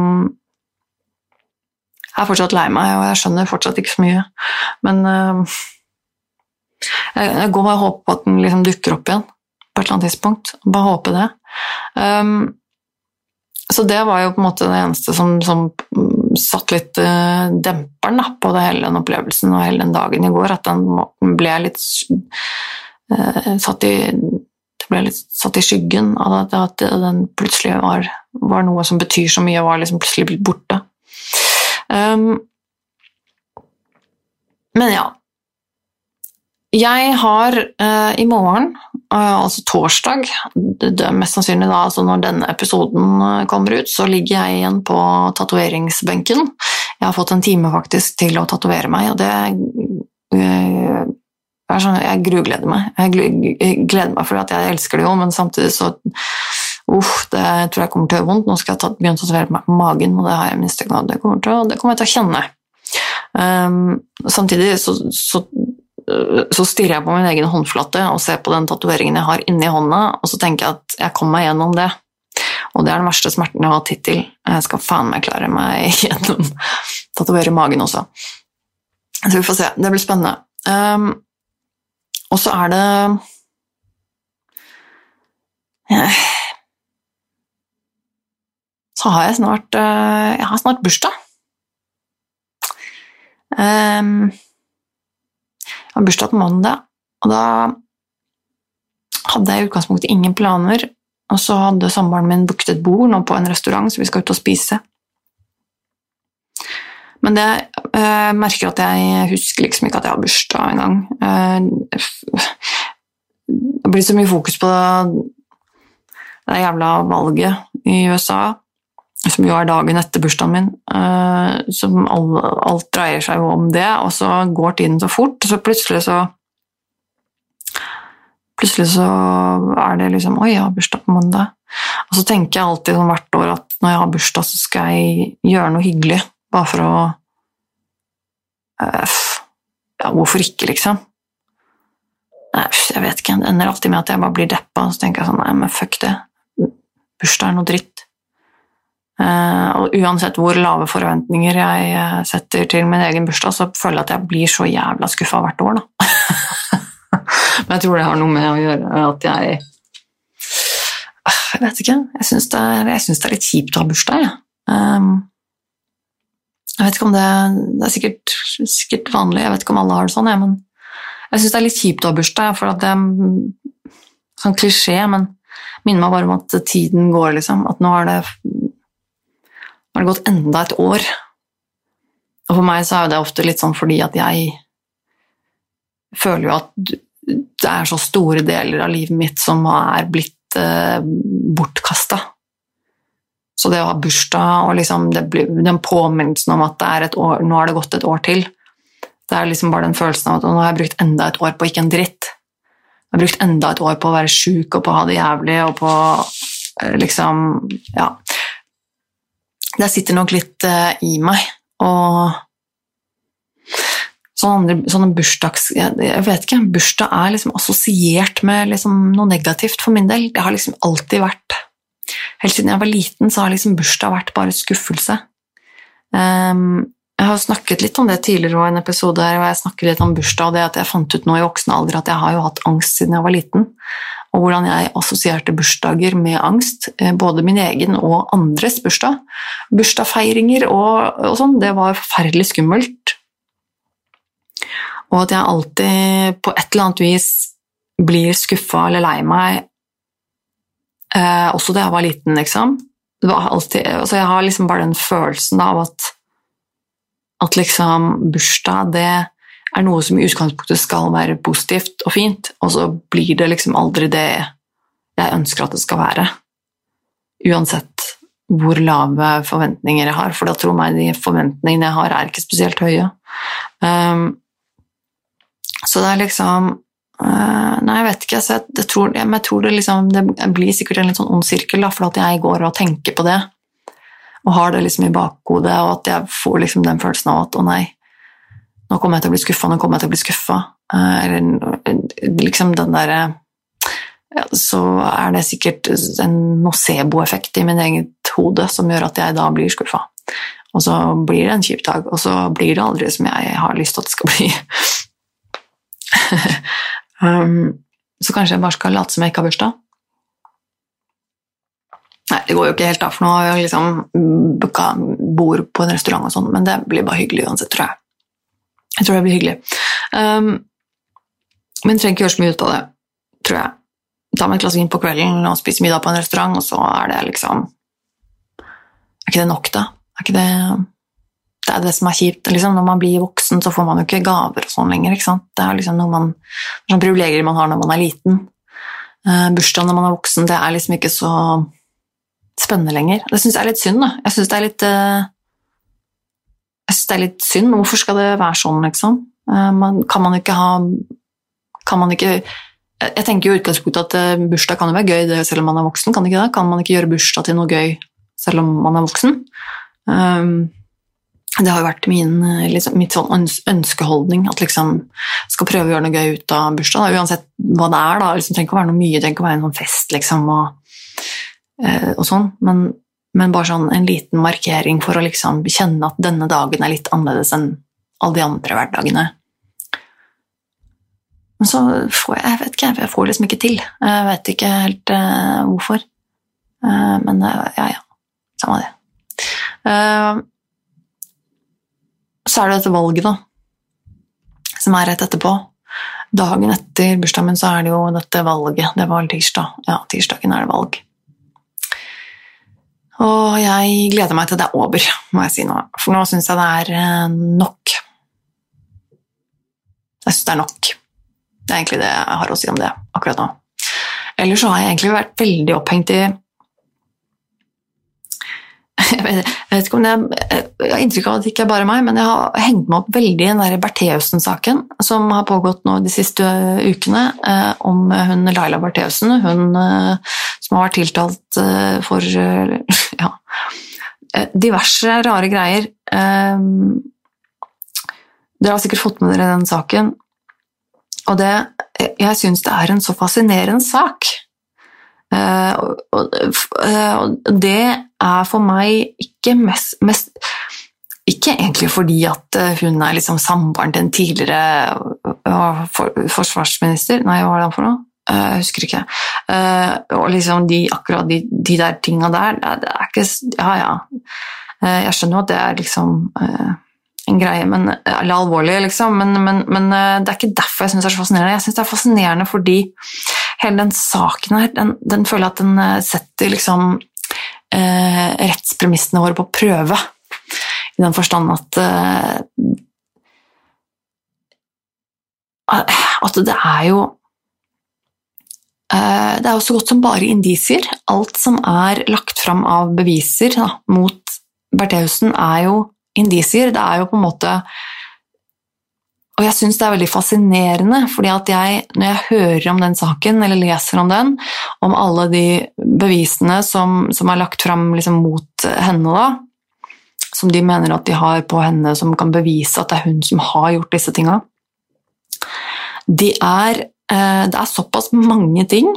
Jeg er fortsatt lei meg, og jeg skjønner fortsatt ikke så mye. Men jeg, går bare og håper på at den liksom dukker opp igjen på et eller annet tidspunkt. Bare håpe det. Um, så det var jo på en måte det eneste som, som satt litt uh, demperen da, på det hele den opplevelsen og hele den dagen i går. At den ble litt uh, satt i ble litt satt i skyggen av at, at den plutselig var, var, noe som betyr så mye, var liksom plutselig blitt borte. Um, men ja. Jeg har uh, i morgen, uh, altså torsdag, mest sannsynlig da, altså når denne episoden uh, kommer ut, så ligger jeg igjen på tatoveringsbenken. Jeg har fått en time faktisk til å tatovere meg, og det er Sånn, jeg grugleder meg. Jeg gleder meg fordi jeg elsker det jo, men samtidig så Uff, det tror jeg kommer til å gjøre vondt. Nå skal jeg begynne å tatovere meg på magen, og det har jeg minst ikke Det kommer, det kommer jeg til å kjenne. Um, samtidig så, så, så, stirrer jeg på min egen håndflate og ser på den tatoveringen jeg har inni hånda, og så tenker jeg at jeg kommer meg gjennom det. Og det er den verste smerten jeg har hatt hittil. Jeg skal faen meg klare meg *laughs* gjennom tatovere magen også. Så vi får se. Det blir spennende. Um, og så er det Så har jeg snart eh, Jeg har snart bursdag. Jeg har bursdag på mandag, og da hadde jeg i utgangspunktet ingen planer. Og så hadde samboeren min booket et bord nå på en restaurant, så vi skal ut og spise. Men det jeg merker at jeg husker liksom ikke at jeg har bursdag engang. Eh, det blir så mye fokus på det jævla valget i USA, som jo er dagen etter bursdagen min. Eh, som alt dreier seg jo om det, og så går tiden så fort, så plutselig så Plutselig så er det liksom Oi, jeg har bursdag på mandag. Og så tenker jeg alltid sånn hvert år at når jeg har bursdag, så skal jeg gjøre noe hyggelig. Bare for å uh, Ja, hvorfor ikke, liksom? Nei, jeg vet ikke. Det ender alltid med at jeg bare blir deppa, og så tenker jeg sånn Nei, men fuck det. Bursdag er noe dritt. Uh, og uansett hvor lave forventninger jeg uh, setter til min egen bursdag, så føler jeg at jeg blir så jævla skuffa hvert år, da. *laughs* men jeg tror det har noe med å gjøre at jeg Jeg vet ikke. Jeg syns det, det, er litt kjipt å ha bursdag, jeg. Um, jeg vet ikke om det, det er sikkert, sikkert, vanlig, jeg vet ikke om alle har det sånn, jeg, men jeg syns det er litt kjipt å ha bursdag, for at det er sånn klisjé, men minner meg bare om at tiden går, liksom. At nå har det, har det gått enda et år. Og for meg så er det ofte litt sånn fordi at jeg føler jo at det er så store deler av livet mitt som er blitt eh, bortkasta. Så det å ha bursdag og liksom blir, den påminnelsen om at år, nå har det gått et år til Det er liksom bare den følelsen av at nå har jeg brukt enda et år på ikke en dritt. Jeg har brukt enda et år på å være sjuk og på å ha det jævlig og på eh, liksom Ja. Det sitter nok litt uh, i meg. Og sånne, sånne bursdags... Jeg, jeg, vet ikke, bursdag er liksom assosiert med liksom noe negativt for min del. Det har liksom alltid vært Helt siden jeg var liten, så har liksom bursdag vært bare skuffelse. Um, jeg har snakket litt om det tidligere i en episode her, og jeg snakker litt om bursdag og det at jeg fant ut nå i voksen alder at jeg har jo hatt angst siden jeg var liten. Og hvordan jeg assosierte bursdager med angst, eh, både min egen og andres bursdag. Bursdagsfeiringer og, og sånn, det var forferdelig skummelt. Og at jeg alltid på et eller annet vis blir skuffa eller lei meg Eh, også da jeg var liten, liksom. Alltid, altså jeg har liksom bare den følelsen av at, at liksom bursdag, det er noe som i utgangspunktet skal være positivt og fint, og så blir det liksom aldri det jeg ønsker at det skal være. Uansett hvor lave forventninger jeg har, for da tror meg de forventningene jeg har, er ikke spesielt høye. Um, så det er liksom uh, Nei, jeg vet ikke. Jeg, det tror, jeg, jeg, tror, det, liksom, det blir sikkert en litt sånn ond sirkel, da, for at jeg går og tenker på det, og har det liksom i bakhodet, og at jeg får liksom den følelsen av at å nei, nå kommer jeg til å bli skuffa, nå kommer jeg til å bli skuffa. Uh, eller liksom den derre ja, så er det sikkert en nocebo-effekt i min eget hode som gjør at jeg da blir skuffa. Og så blir det en kjip dag, og så blir det aldri som jeg har lyst til at det skal bli. *laughs* um, så kanskje jeg bare skal late som jeg ikke har bursdag? Nei, det går jo ikke helt, da, for nå har jeg liksom bord på en restaurant og sånn, men det blir bare hyggelig uansett, tror jeg. Jeg tror det blir hyggelig. Um, men trenger ikke gjøre så mye ut av det, tror jeg ta meg et glass vin på kvelden og spise middag på en restaurant, og så er det liksom Er ikke det nok, da? Er ikke det det er det som er kjipt. Liksom, når man blir voksen, så får man jo ikke gaver og sånn lenger. ikke sant? Det er liksom noe man, sånn privilegier man har når man er liten. Uh, bursdagen når man er voksen, det er liksom ikke så spennende lenger. Det syns jeg er litt synd. da. Jeg syns det er litt uh, jeg synes det er litt synd. Hvorfor skal det være sånn, liksom? Uh, man, kan man ikke ha Kan man ikke jeg tenker jo utgangspunktet at eh, bursdag kan jo være gøy det, selv om man er voksen. Kan, ikke det? kan man ikke gjøre bursdag til noe gøy selv om man er voksen? Um, det har jo vært min, eh, liksom, mitt sånn ønskeholdning at liksom skal prøve å gjøre noe gøy ut av bursdag. Uansett hva det er. da, liksom, trenger ikke å være noe mye, trenger ikke å være en sånn fest liksom, og, og sånn. Men, men, bare sånn en liten markering for å liksom kjenne at denne dagen er litt annerledes enn alle de andre hverdagene. Men så får jeg, jeg vet ikke, jeg får liksom ikke til. Jeg vet ikke helt uh, hvorfor. Uh, men uh, ja, ja. Samme det. så er det dette valget, da, som er rett etterpå. Dagen etter bursdagen min så er det jo dette valget. Det var tirsdag. Ja, tirsdagen er det valg. Og jeg gleder meg til det er over, må jeg si nå. For nå syns jeg det er nok. Jeg syns det er nok. Det er egentlig det jeg har å si om det akkurat nå. Ellers så har jeg egentlig vært veldig opphengt i jeg vet, ikke om det jeg har inntrykk av at det ikke er bare meg, men jeg har hengt meg opp veldig i den der Bertheussen-saken som har pågått nå de siste ukene, eh, om hun Laila Bertheussen, hun eh, som har vært tiltalt eh, for eh, *laughs* ja, eh, diverse rare greier. Eh, dere har sikkert fått med dere den saken. Og det, jeg syns det er en så fascinerende sak. Og, uh, og, det er for meg ikke mest, mest Ikke egentlig fordi at eh, hun er liksom samboeren til en tidligere forsvarsminister Nei, hva var det for noe? Jeg husker ikke. og liksom de, akkurat de, de der tinga der, det, er ikke Ja, ja. jeg skjønner jo at det er liksom en greie, men, eller alvorlig, liksom. Men, men, men, eh, det er ikke derfor jeg syns det er så fascinerende. Jeg syns det er fascinerende fordi hele den saken her, den, den føler jeg at den eh, setter liksom eh, rettspremissene våre på prøve. I den forstand at eh, At det er jo eh, det er jo så godt som bare indisier. Alt som er lagt fram av beviser da, mot Bertheussen, er jo indisier. Det er jo på en måte Og jeg syns det er veldig fascinerende, fordi at jeg, når jeg hører om den saken, eller leser om den, om alle de bevisene som, som er lagt fram liksom mot henne, da, som de mener at de har på henne, som kan bevise at det er hun som har gjort disse tinga de er, eh, Det er såpass mange ting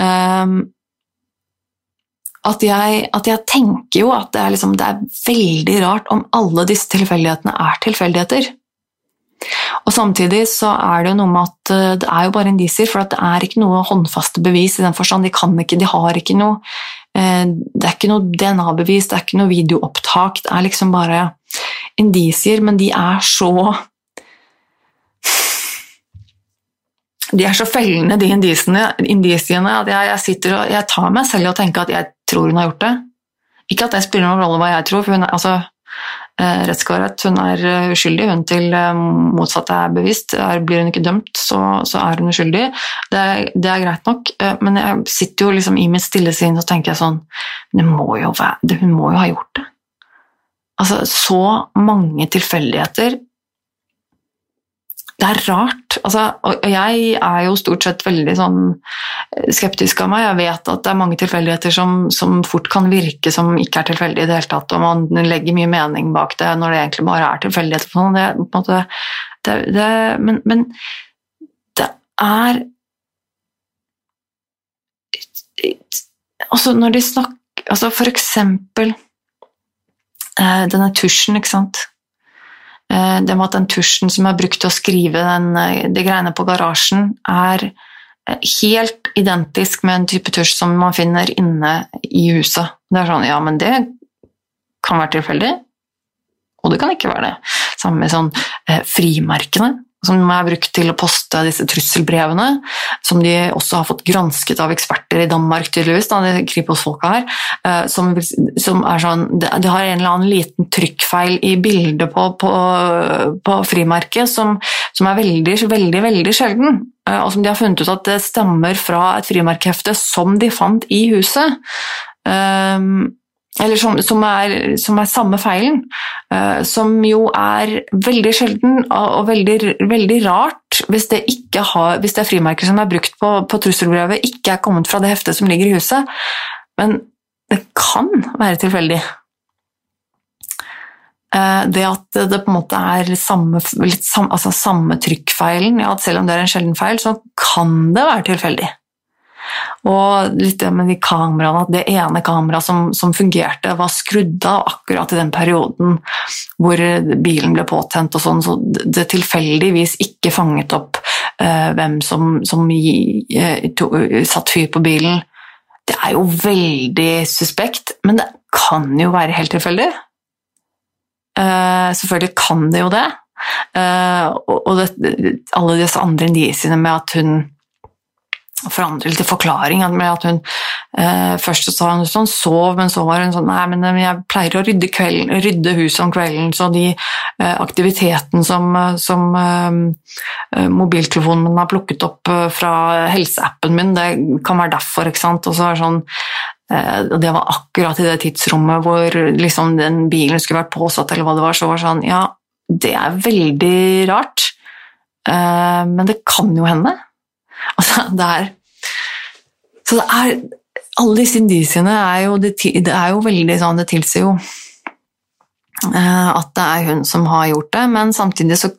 um, at jeg, at jeg, tenker jo at det er, liksom, det er, veldig rart om alle disse tilfeldighetene er tilfeldigheter. Og Samtidig så er det jo noe med at eh, det er jo bare indisier, for det er ikke noe håndfaste bevis i den forstand. De kan ikke, de har ikke noe eh, Det er ikke noe DNA-bevis, det er ikke noe videoopptak. Det er liksom bare indisier, men de er så de er så fellende, de indisiene, indisiene at jeg, jeg, sitter og jeg tar meg selv i å tenke at jeg tror hun har gjort det. Ikke at det spiller noen rolle hva jeg tror, for hun, altså, eh, rettsklarhet. Hun er eh, uskyldig, hun til eh, motsatte er bevisst. Blir hun ikke dømt, så, så er hun uskyldig. Det det er, greit nok, eh, men jeg sitter jo liksom i mitt stille sinn og tenker sånn det må være, Hun må jo ha gjort det. Altså, så mange tilfeldigheter det er rart. Altså, og jeg er jo stort sett veldig sånn eh, skeptisk av meg. Jeg vet at det er mange tilfeldigheter som, som, fort kan virke som ikke er tilfeldige i det hele tatt, og man legger mye mening bak det når det egentlig bare er tilfeldigheter. Sånn. Det, måte, det, det, men, men det er Altså, når de snakker altså For eksempel eh, denne tusjen, ikke sant Eh, det med at den tusjen som er brukt til å skrive den, eh, de greiene på garasjen, er eh, helt identisk med en type tusj som man finner inne i huset. Det er sånn, ja, men det kan være tilfeldig, og det kan ikke være det. Samme med sånn eh, frimerkene som er brukt til å poste disse trusselbrevene, som de også har fått gransket av eksperter i Danmark, tydeligvis, da, de Kripos-folka her, eh, som, som, er sånn det, det, har en eller annen liten trykkfeil i bildet på, på, på frimerket som, som, er veldig, veldig, veldig sjelden, eh, og som de har funnet ut at det stammer fra et frimerkehefte som de fant i huset. Um, eller som, som, er, som, er, samme feilen, uh, som jo er veldig sjelden og, veldig, veldig, rart hvis det, har, hvis det frimerker som er brukt på, på trusselbrevet, ikke er kommet fra det heftet som ligger i huset. Men det kan være tilfeldig. Uh, det at det på en måte er samme, sam, altså samme trykkfeilen, ja, selv om det er en sjelden feil, så kan det være tilfeldig. Og litt det med de kameraene, at det ene kameraet som, som, fungerte, var skrudd av akkurat i den perioden hvor bilen ble påtent, og sånn, så det tilfeldigvis ikke fanget opp uh, hvem som, som uh, to, uh, satt fyr på bilen. Det er jo veldig suspekt, men det kan jo være helt tilfeldig. selvfølgelig kan det jo det. og, og det, alle disse andre indisiene med at hun forandre litt forklaring. at hun eh, Først sa hun sånn sov, men så var hun sånn Nei, men eh, jeg pleier å rydde, kvelden, rydde huset om kvelden, så de eh, aktiviteten som, eh, som eh, eh, mobiltelefonen min har plukket opp fra helseappen min, det kan være derfor, ikke sant. Og så er det sånn det var akkurat i det tidsrommet hvor liksom den bilen skulle vært påsatt, eller hva det var. Så var det sånn Ja, det er veldig rart, men det kan jo hende. Altså, det er Så det er Alle disse indisiene er jo, det, det er jo veldig sånn Det tilsier jo eh, at det er hun som har gjort det, men samtidig så,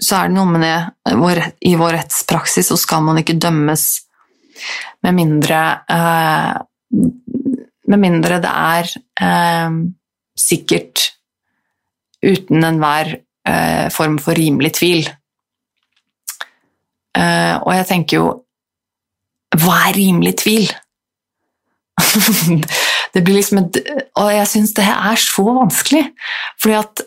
så er det noe med det I vår rettspraksis så skal man ikke dømmes med mindre eh, Med mindre det er eh, sikkert uten enhver form for rimelig tvil. Uh, og jeg tenker jo Hva er rimelig tvil? *laughs* det blir liksom et, Og jeg syns det er så vanskelig, fordi at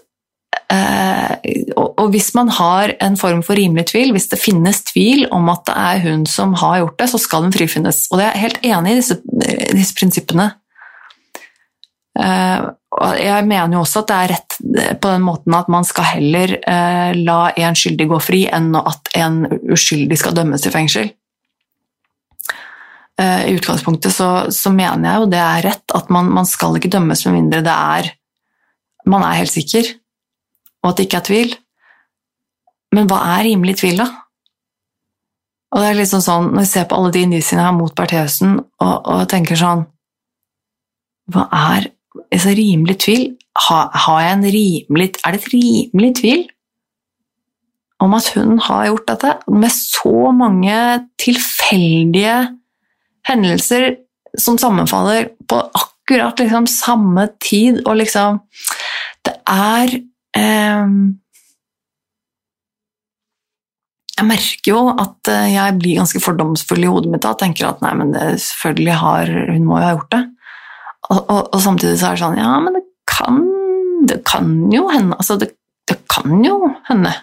uh, og, hvis man har en form for rimelig tvil, hvis det finnes tvil om at det er hun som har gjort det, så skal hun frifinnes. Og det er helt enig i disse, disse prinsippene. Uh, jeg mener jo også at det er rett eh, på den måten at man skal heller uh, la en skyldig gå fri enn at en uskyldig skal dømmes til fengsel. I utgangspunktet så, så, mener jeg jo det er rett at man, man, skal ikke dømmes med mindre det er man er helt sikker, og at det ikke er tvil. Men hva er rimelig tvil, da? Og det er liksom sånn, Når jeg ser på alle de indisiene har mot Bertheussen, og, og tenker sånn Hva er altså rimelig tvil har, har jeg en rimelig, Er det et rimelig tvil om at hun har gjort dette, med så mange tilfeldige hendelser som sammenfaller på akkurat liksom samme tid, og liksom Det er eh, jeg merker jo at eh, jeg blir ganske fordomsfull i hodet mitt og tenker at nei, men det, selvfølgelig har hun må jo ha gjort det. Og, og, og, samtidig så er det sånn Ja, men det kan, det kan jo hende Altså, det, det kan jo hende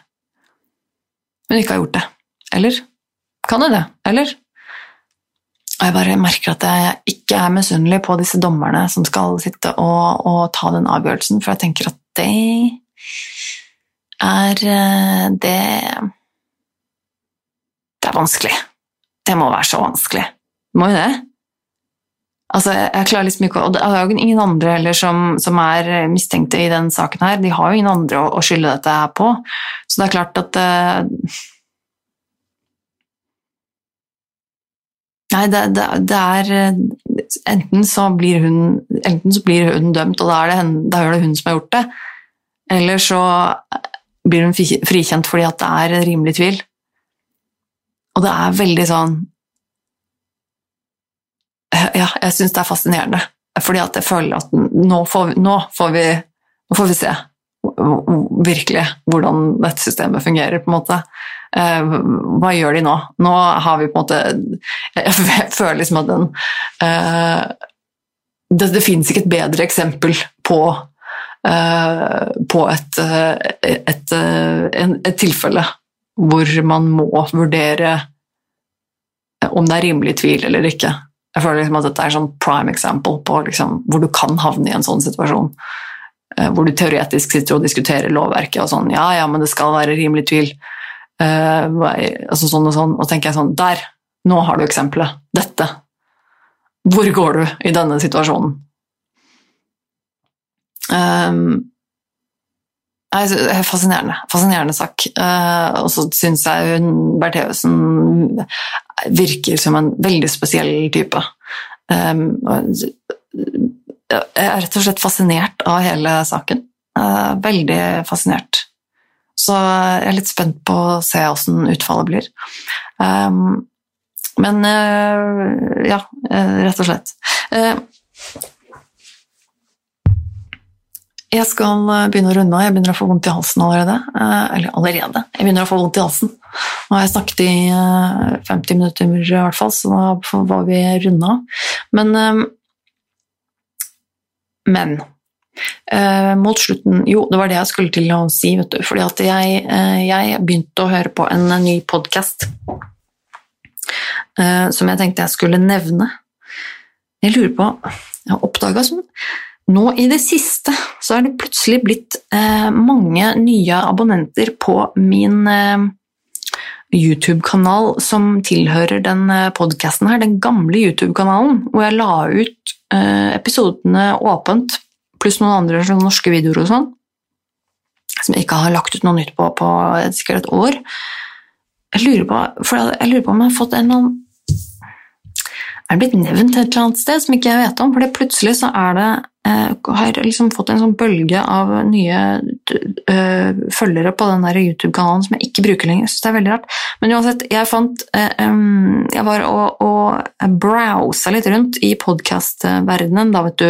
hun ikke har gjort det. Eller? Kan det det? Eller? Og jeg bare merker at jeg ikke er misunnelig på disse dommerne som skal sitte og, og ta den avgjørelsen, for jeg tenker at det er eh, Det Det er vanskelig. Det må være så vanskelig. Det må jo det. Altså, jeg klarer liksom ikke, og Det er jo ingen andre heller som, som, er mistenkte i den saken her. De har jo ingen andre å, å skylde dette her på. Så det er klart at uh, Nei, det, det, det, er Enten så blir hun, enten så blir hun dømt, og da er, det hun, da er det hun som har gjort det. Eller så blir hun frikjent fordi at det er rimelig tvil. Og det er veldig sånn Ja, jeg syns det er fascinerende. Fordi at jeg føler at nå får, nå får, vi, nå får vi se virkelig hvordan dette systemet fungerer, på en måte. Eh, hva gjør de nå? Nå har vi på en måte Jeg *laughs* føler liksom at den uh, Det, det fins ikke et bedre eksempel på uh, på et, et, et, et, tilfelle hvor man må vurdere om det er rimelig tvil eller ikke. Jeg føler liksom at dette er sånn prime example på liksom, hvor du kan havne i en sånn situasjon. Hvor du teoretisk sitter og diskuterer lovverket og sånn Ja, ja, men det skal være rimelig tvil. Uh, altså sånn og sånn, og tenker jeg sånn Der! Nå har du eksempelet. Dette. Hvor går du i denne situasjonen? Um, fascinerende. Fascinerende sak. Uh, og så syns jeg hun Bertheussen virker som en veldig spesiell type. Jeg er rett og slett fascinert av hele saken. Veldig fascinert. Så jeg er litt spent på å se åssen utfallet blir. Men ja, rett og slett. Jeg skal begynne å runde av. Jeg begynner å få vondt i halsen allerede. Eller allerede. Jeg begynner å få vondt i halsen. Nå har jeg snakket i 50 minutter i hvert fall, så da var vi runde av. Men, men mot slutten Jo, det var det jeg skulle til å si, vet du. Fordi at jeg, jeg begynte å høre på en, ny podkast eh, som jeg tenkte jeg skulle nevne. Jeg lurer på Jeg har oppdaga sånn Nå i det siste så er det plutselig blitt mange nye abonnenter på min YouTube-kanal som tilhører den podkasten her, den gamle YouTube-kanalen, hvor jeg la ut episodene åpent pluss noen andre sånn norske videoer og sånn, som jeg ikke har lagt ut noe nytt på på sikkert et år. Jeg lurer på, jeg lurer på om jeg har fått en eller annen Er det blitt nevnt et eller annet sted som ikke jeg vet om? For plutselig så er det eh, har liksom fått en sånn bølge av nye øh, følgere på den YouTube-kanalen som jeg ikke bruker lenger. Jeg synes det er veldig rart. Men uansett, jeg fant um, Jeg var og, og browsa litt rundt i podkastverdenen, da, vet du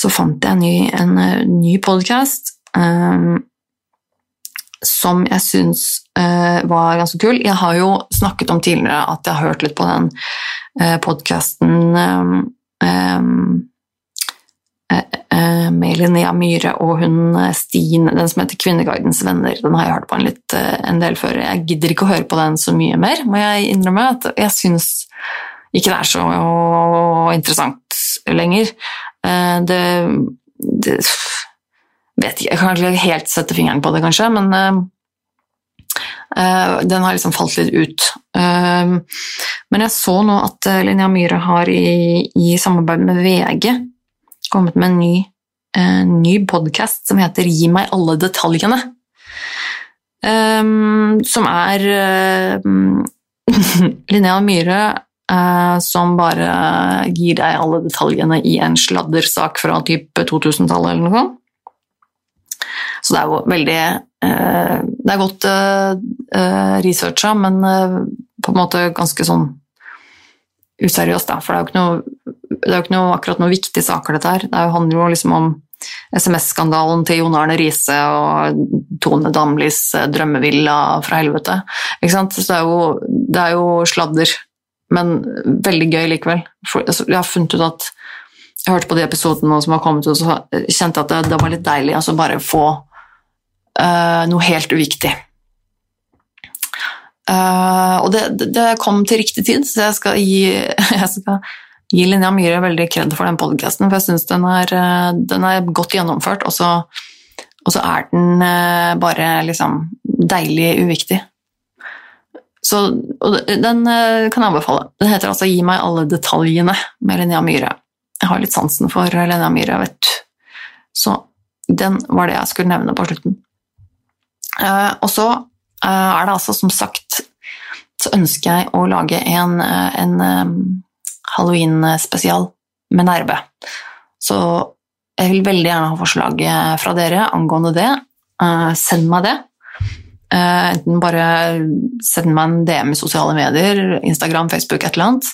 så fant jeg en ny, en ny podkast ehm, som jeg syns var ganske kul. Jeg har jo snakket om tidligere at jeg har hørt litt på den podkasten um, um, uh, med Linnea Myhre og hun Stine, den som heter Kvinneguidens venner. Den har jeg hørt på en, litt, en del før. Jeg gidder ikke å høre på den så mye mer, må jeg innrømme. at Jeg syns ikke det er så interessant lenger. Eh, det, det vet ikke, Jeg kan ikke helt sette fingeren på det, kanskje, men den har liksom falt litt ut. Uh, men jeg så nå at Linnea Myhre har i, i, samarbeid med VG kommet med en ny, uh, ny podkast som heter Gi meg alle detaljene. Um, som er *laughs* Linnea Myhre Eh, som bare gir deg alle detaljene i en sladdersak fra type 2000-tallet eller noe sånt. Så det er jo veldig eh, Det er godt eh, researcha, men på en måte ganske sånn useriøst, da. For det er jo ikke noe, det er jo ikke noe, akkurat noen viktige saker, dette her. Det handler jo liksom om SMS-skandalen til Jon Arne Riise og Tone Damlis drømmevilla fra helvete. Ikke sant? Så det er jo, det er jo sladder men veldig gøy likevel. For, altså, jeg har funnet ut at jeg hørte på de episodene som har kommet ut, og så kjente jeg at det, det var litt deilig å altså bare få uh, noe helt uviktig. Uh, og det, det, kom til riktig tid, så jeg skal, gi, *laughs* jeg skal gi Linnea Myhre veldig kred for den podkasten, for jeg syns den, den, er godt gjennomført, og så, og så er den bare liksom deilig uviktig. Så den kan jeg anbefale. Den heter altså 'Gi meg alle detaljene' med Linnea Myhre. Jeg har litt sansen for Linnea Myhre, vet du. Så den var det jeg skulle nevne på slutten. Uh, og så uh, er det altså, som sagt, så ønsker jeg å lage en, uh, en halloween-spesial med nerve. Så jeg vil veldig gjerne ha forslag fra dere angående det. send meg det. enten bare send meg en DM i sosiale medier, Instagram, Facebook, et eller annet.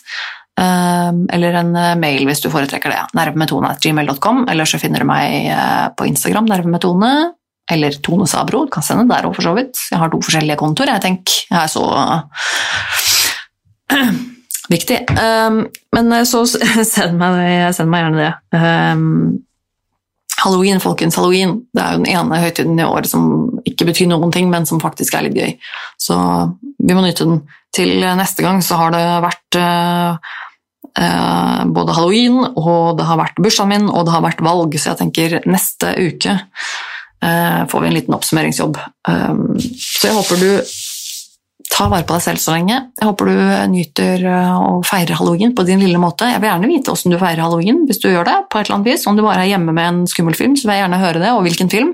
Eller en eh, mail hvis du foretrekker det. Nervemetone.gmail.com, eller så finner du meg eh, på Instagram, nervemetone, eller Tone Sabro. Du kan sende der òg, for så vidt. Jeg har to forskjellige kontoer, jeg tenker. Jeg er så *clears throat* viktig. Um, men eh, så *laughs* send meg, send meg, gjerne det. Um, halloween, folkens. Halloween det er jo den ene høytiden i året som ikke betyr noen ting, men som faktisk er litt gøy. Så vi må nyte den. Til neste gang så har det vært uh, både halloween, og det har vært bursdagen min, og det har vært valg, så jeg tenker neste uke får vi en liten oppsummeringsjobb. Um, så jeg håper du tar vare på deg selv så lenge. Jeg håper du nyter eh, å feire halloween på din lille måte. Jeg vil gjerne vite hvordan du feirer halloween hvis du gjør det. på et eller annet vis. Om du bare er hjemme med en skummel film, så vil jeg gjerne høre det, og hvilken film.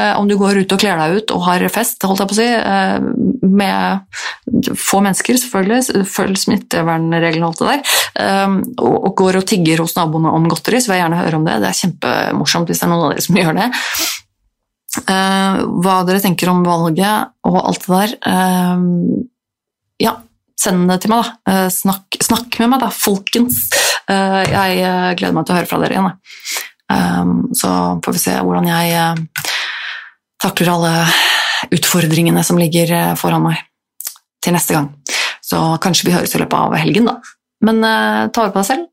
Eh, om du går ut og kler deg ut og har fest, holdt jeg på å si, eh, med få mennesker, selvfølgelig, følg smittevernreglene og alt det der, og går og tigger hos naboene om godteri, så vil jeg gjerne høre om det. Det er kjempemorsomt hvis det er noen av dere som gjør det. Uh, hva dere tenker om valget og alt det der. Uh, ja, send det til meg, da. Uh, snakk, snakk, med meg, da, folkens. jeg gleder meg til å høre fra dere igjen. så får vi se hvordan jeg takler alle utfordringene som ligger foran meg til neste gang. Så kanskje vi høres i løpet av helgen, da. Men ta vare på deg selv.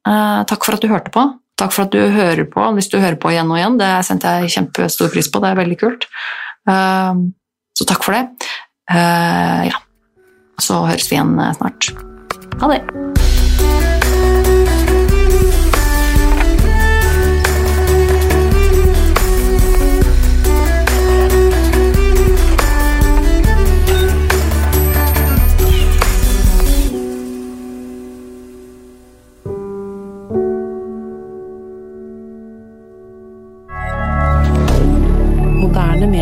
takk for at du hørte på. Takk for at du hører på, hvis du hører på igjen og igjen. Det sendte jeg kjempestor pris på, det er veldig kult. Ehm, så takk for det. Eh, ja. Så høres vi igjen eh, snart. Ha det.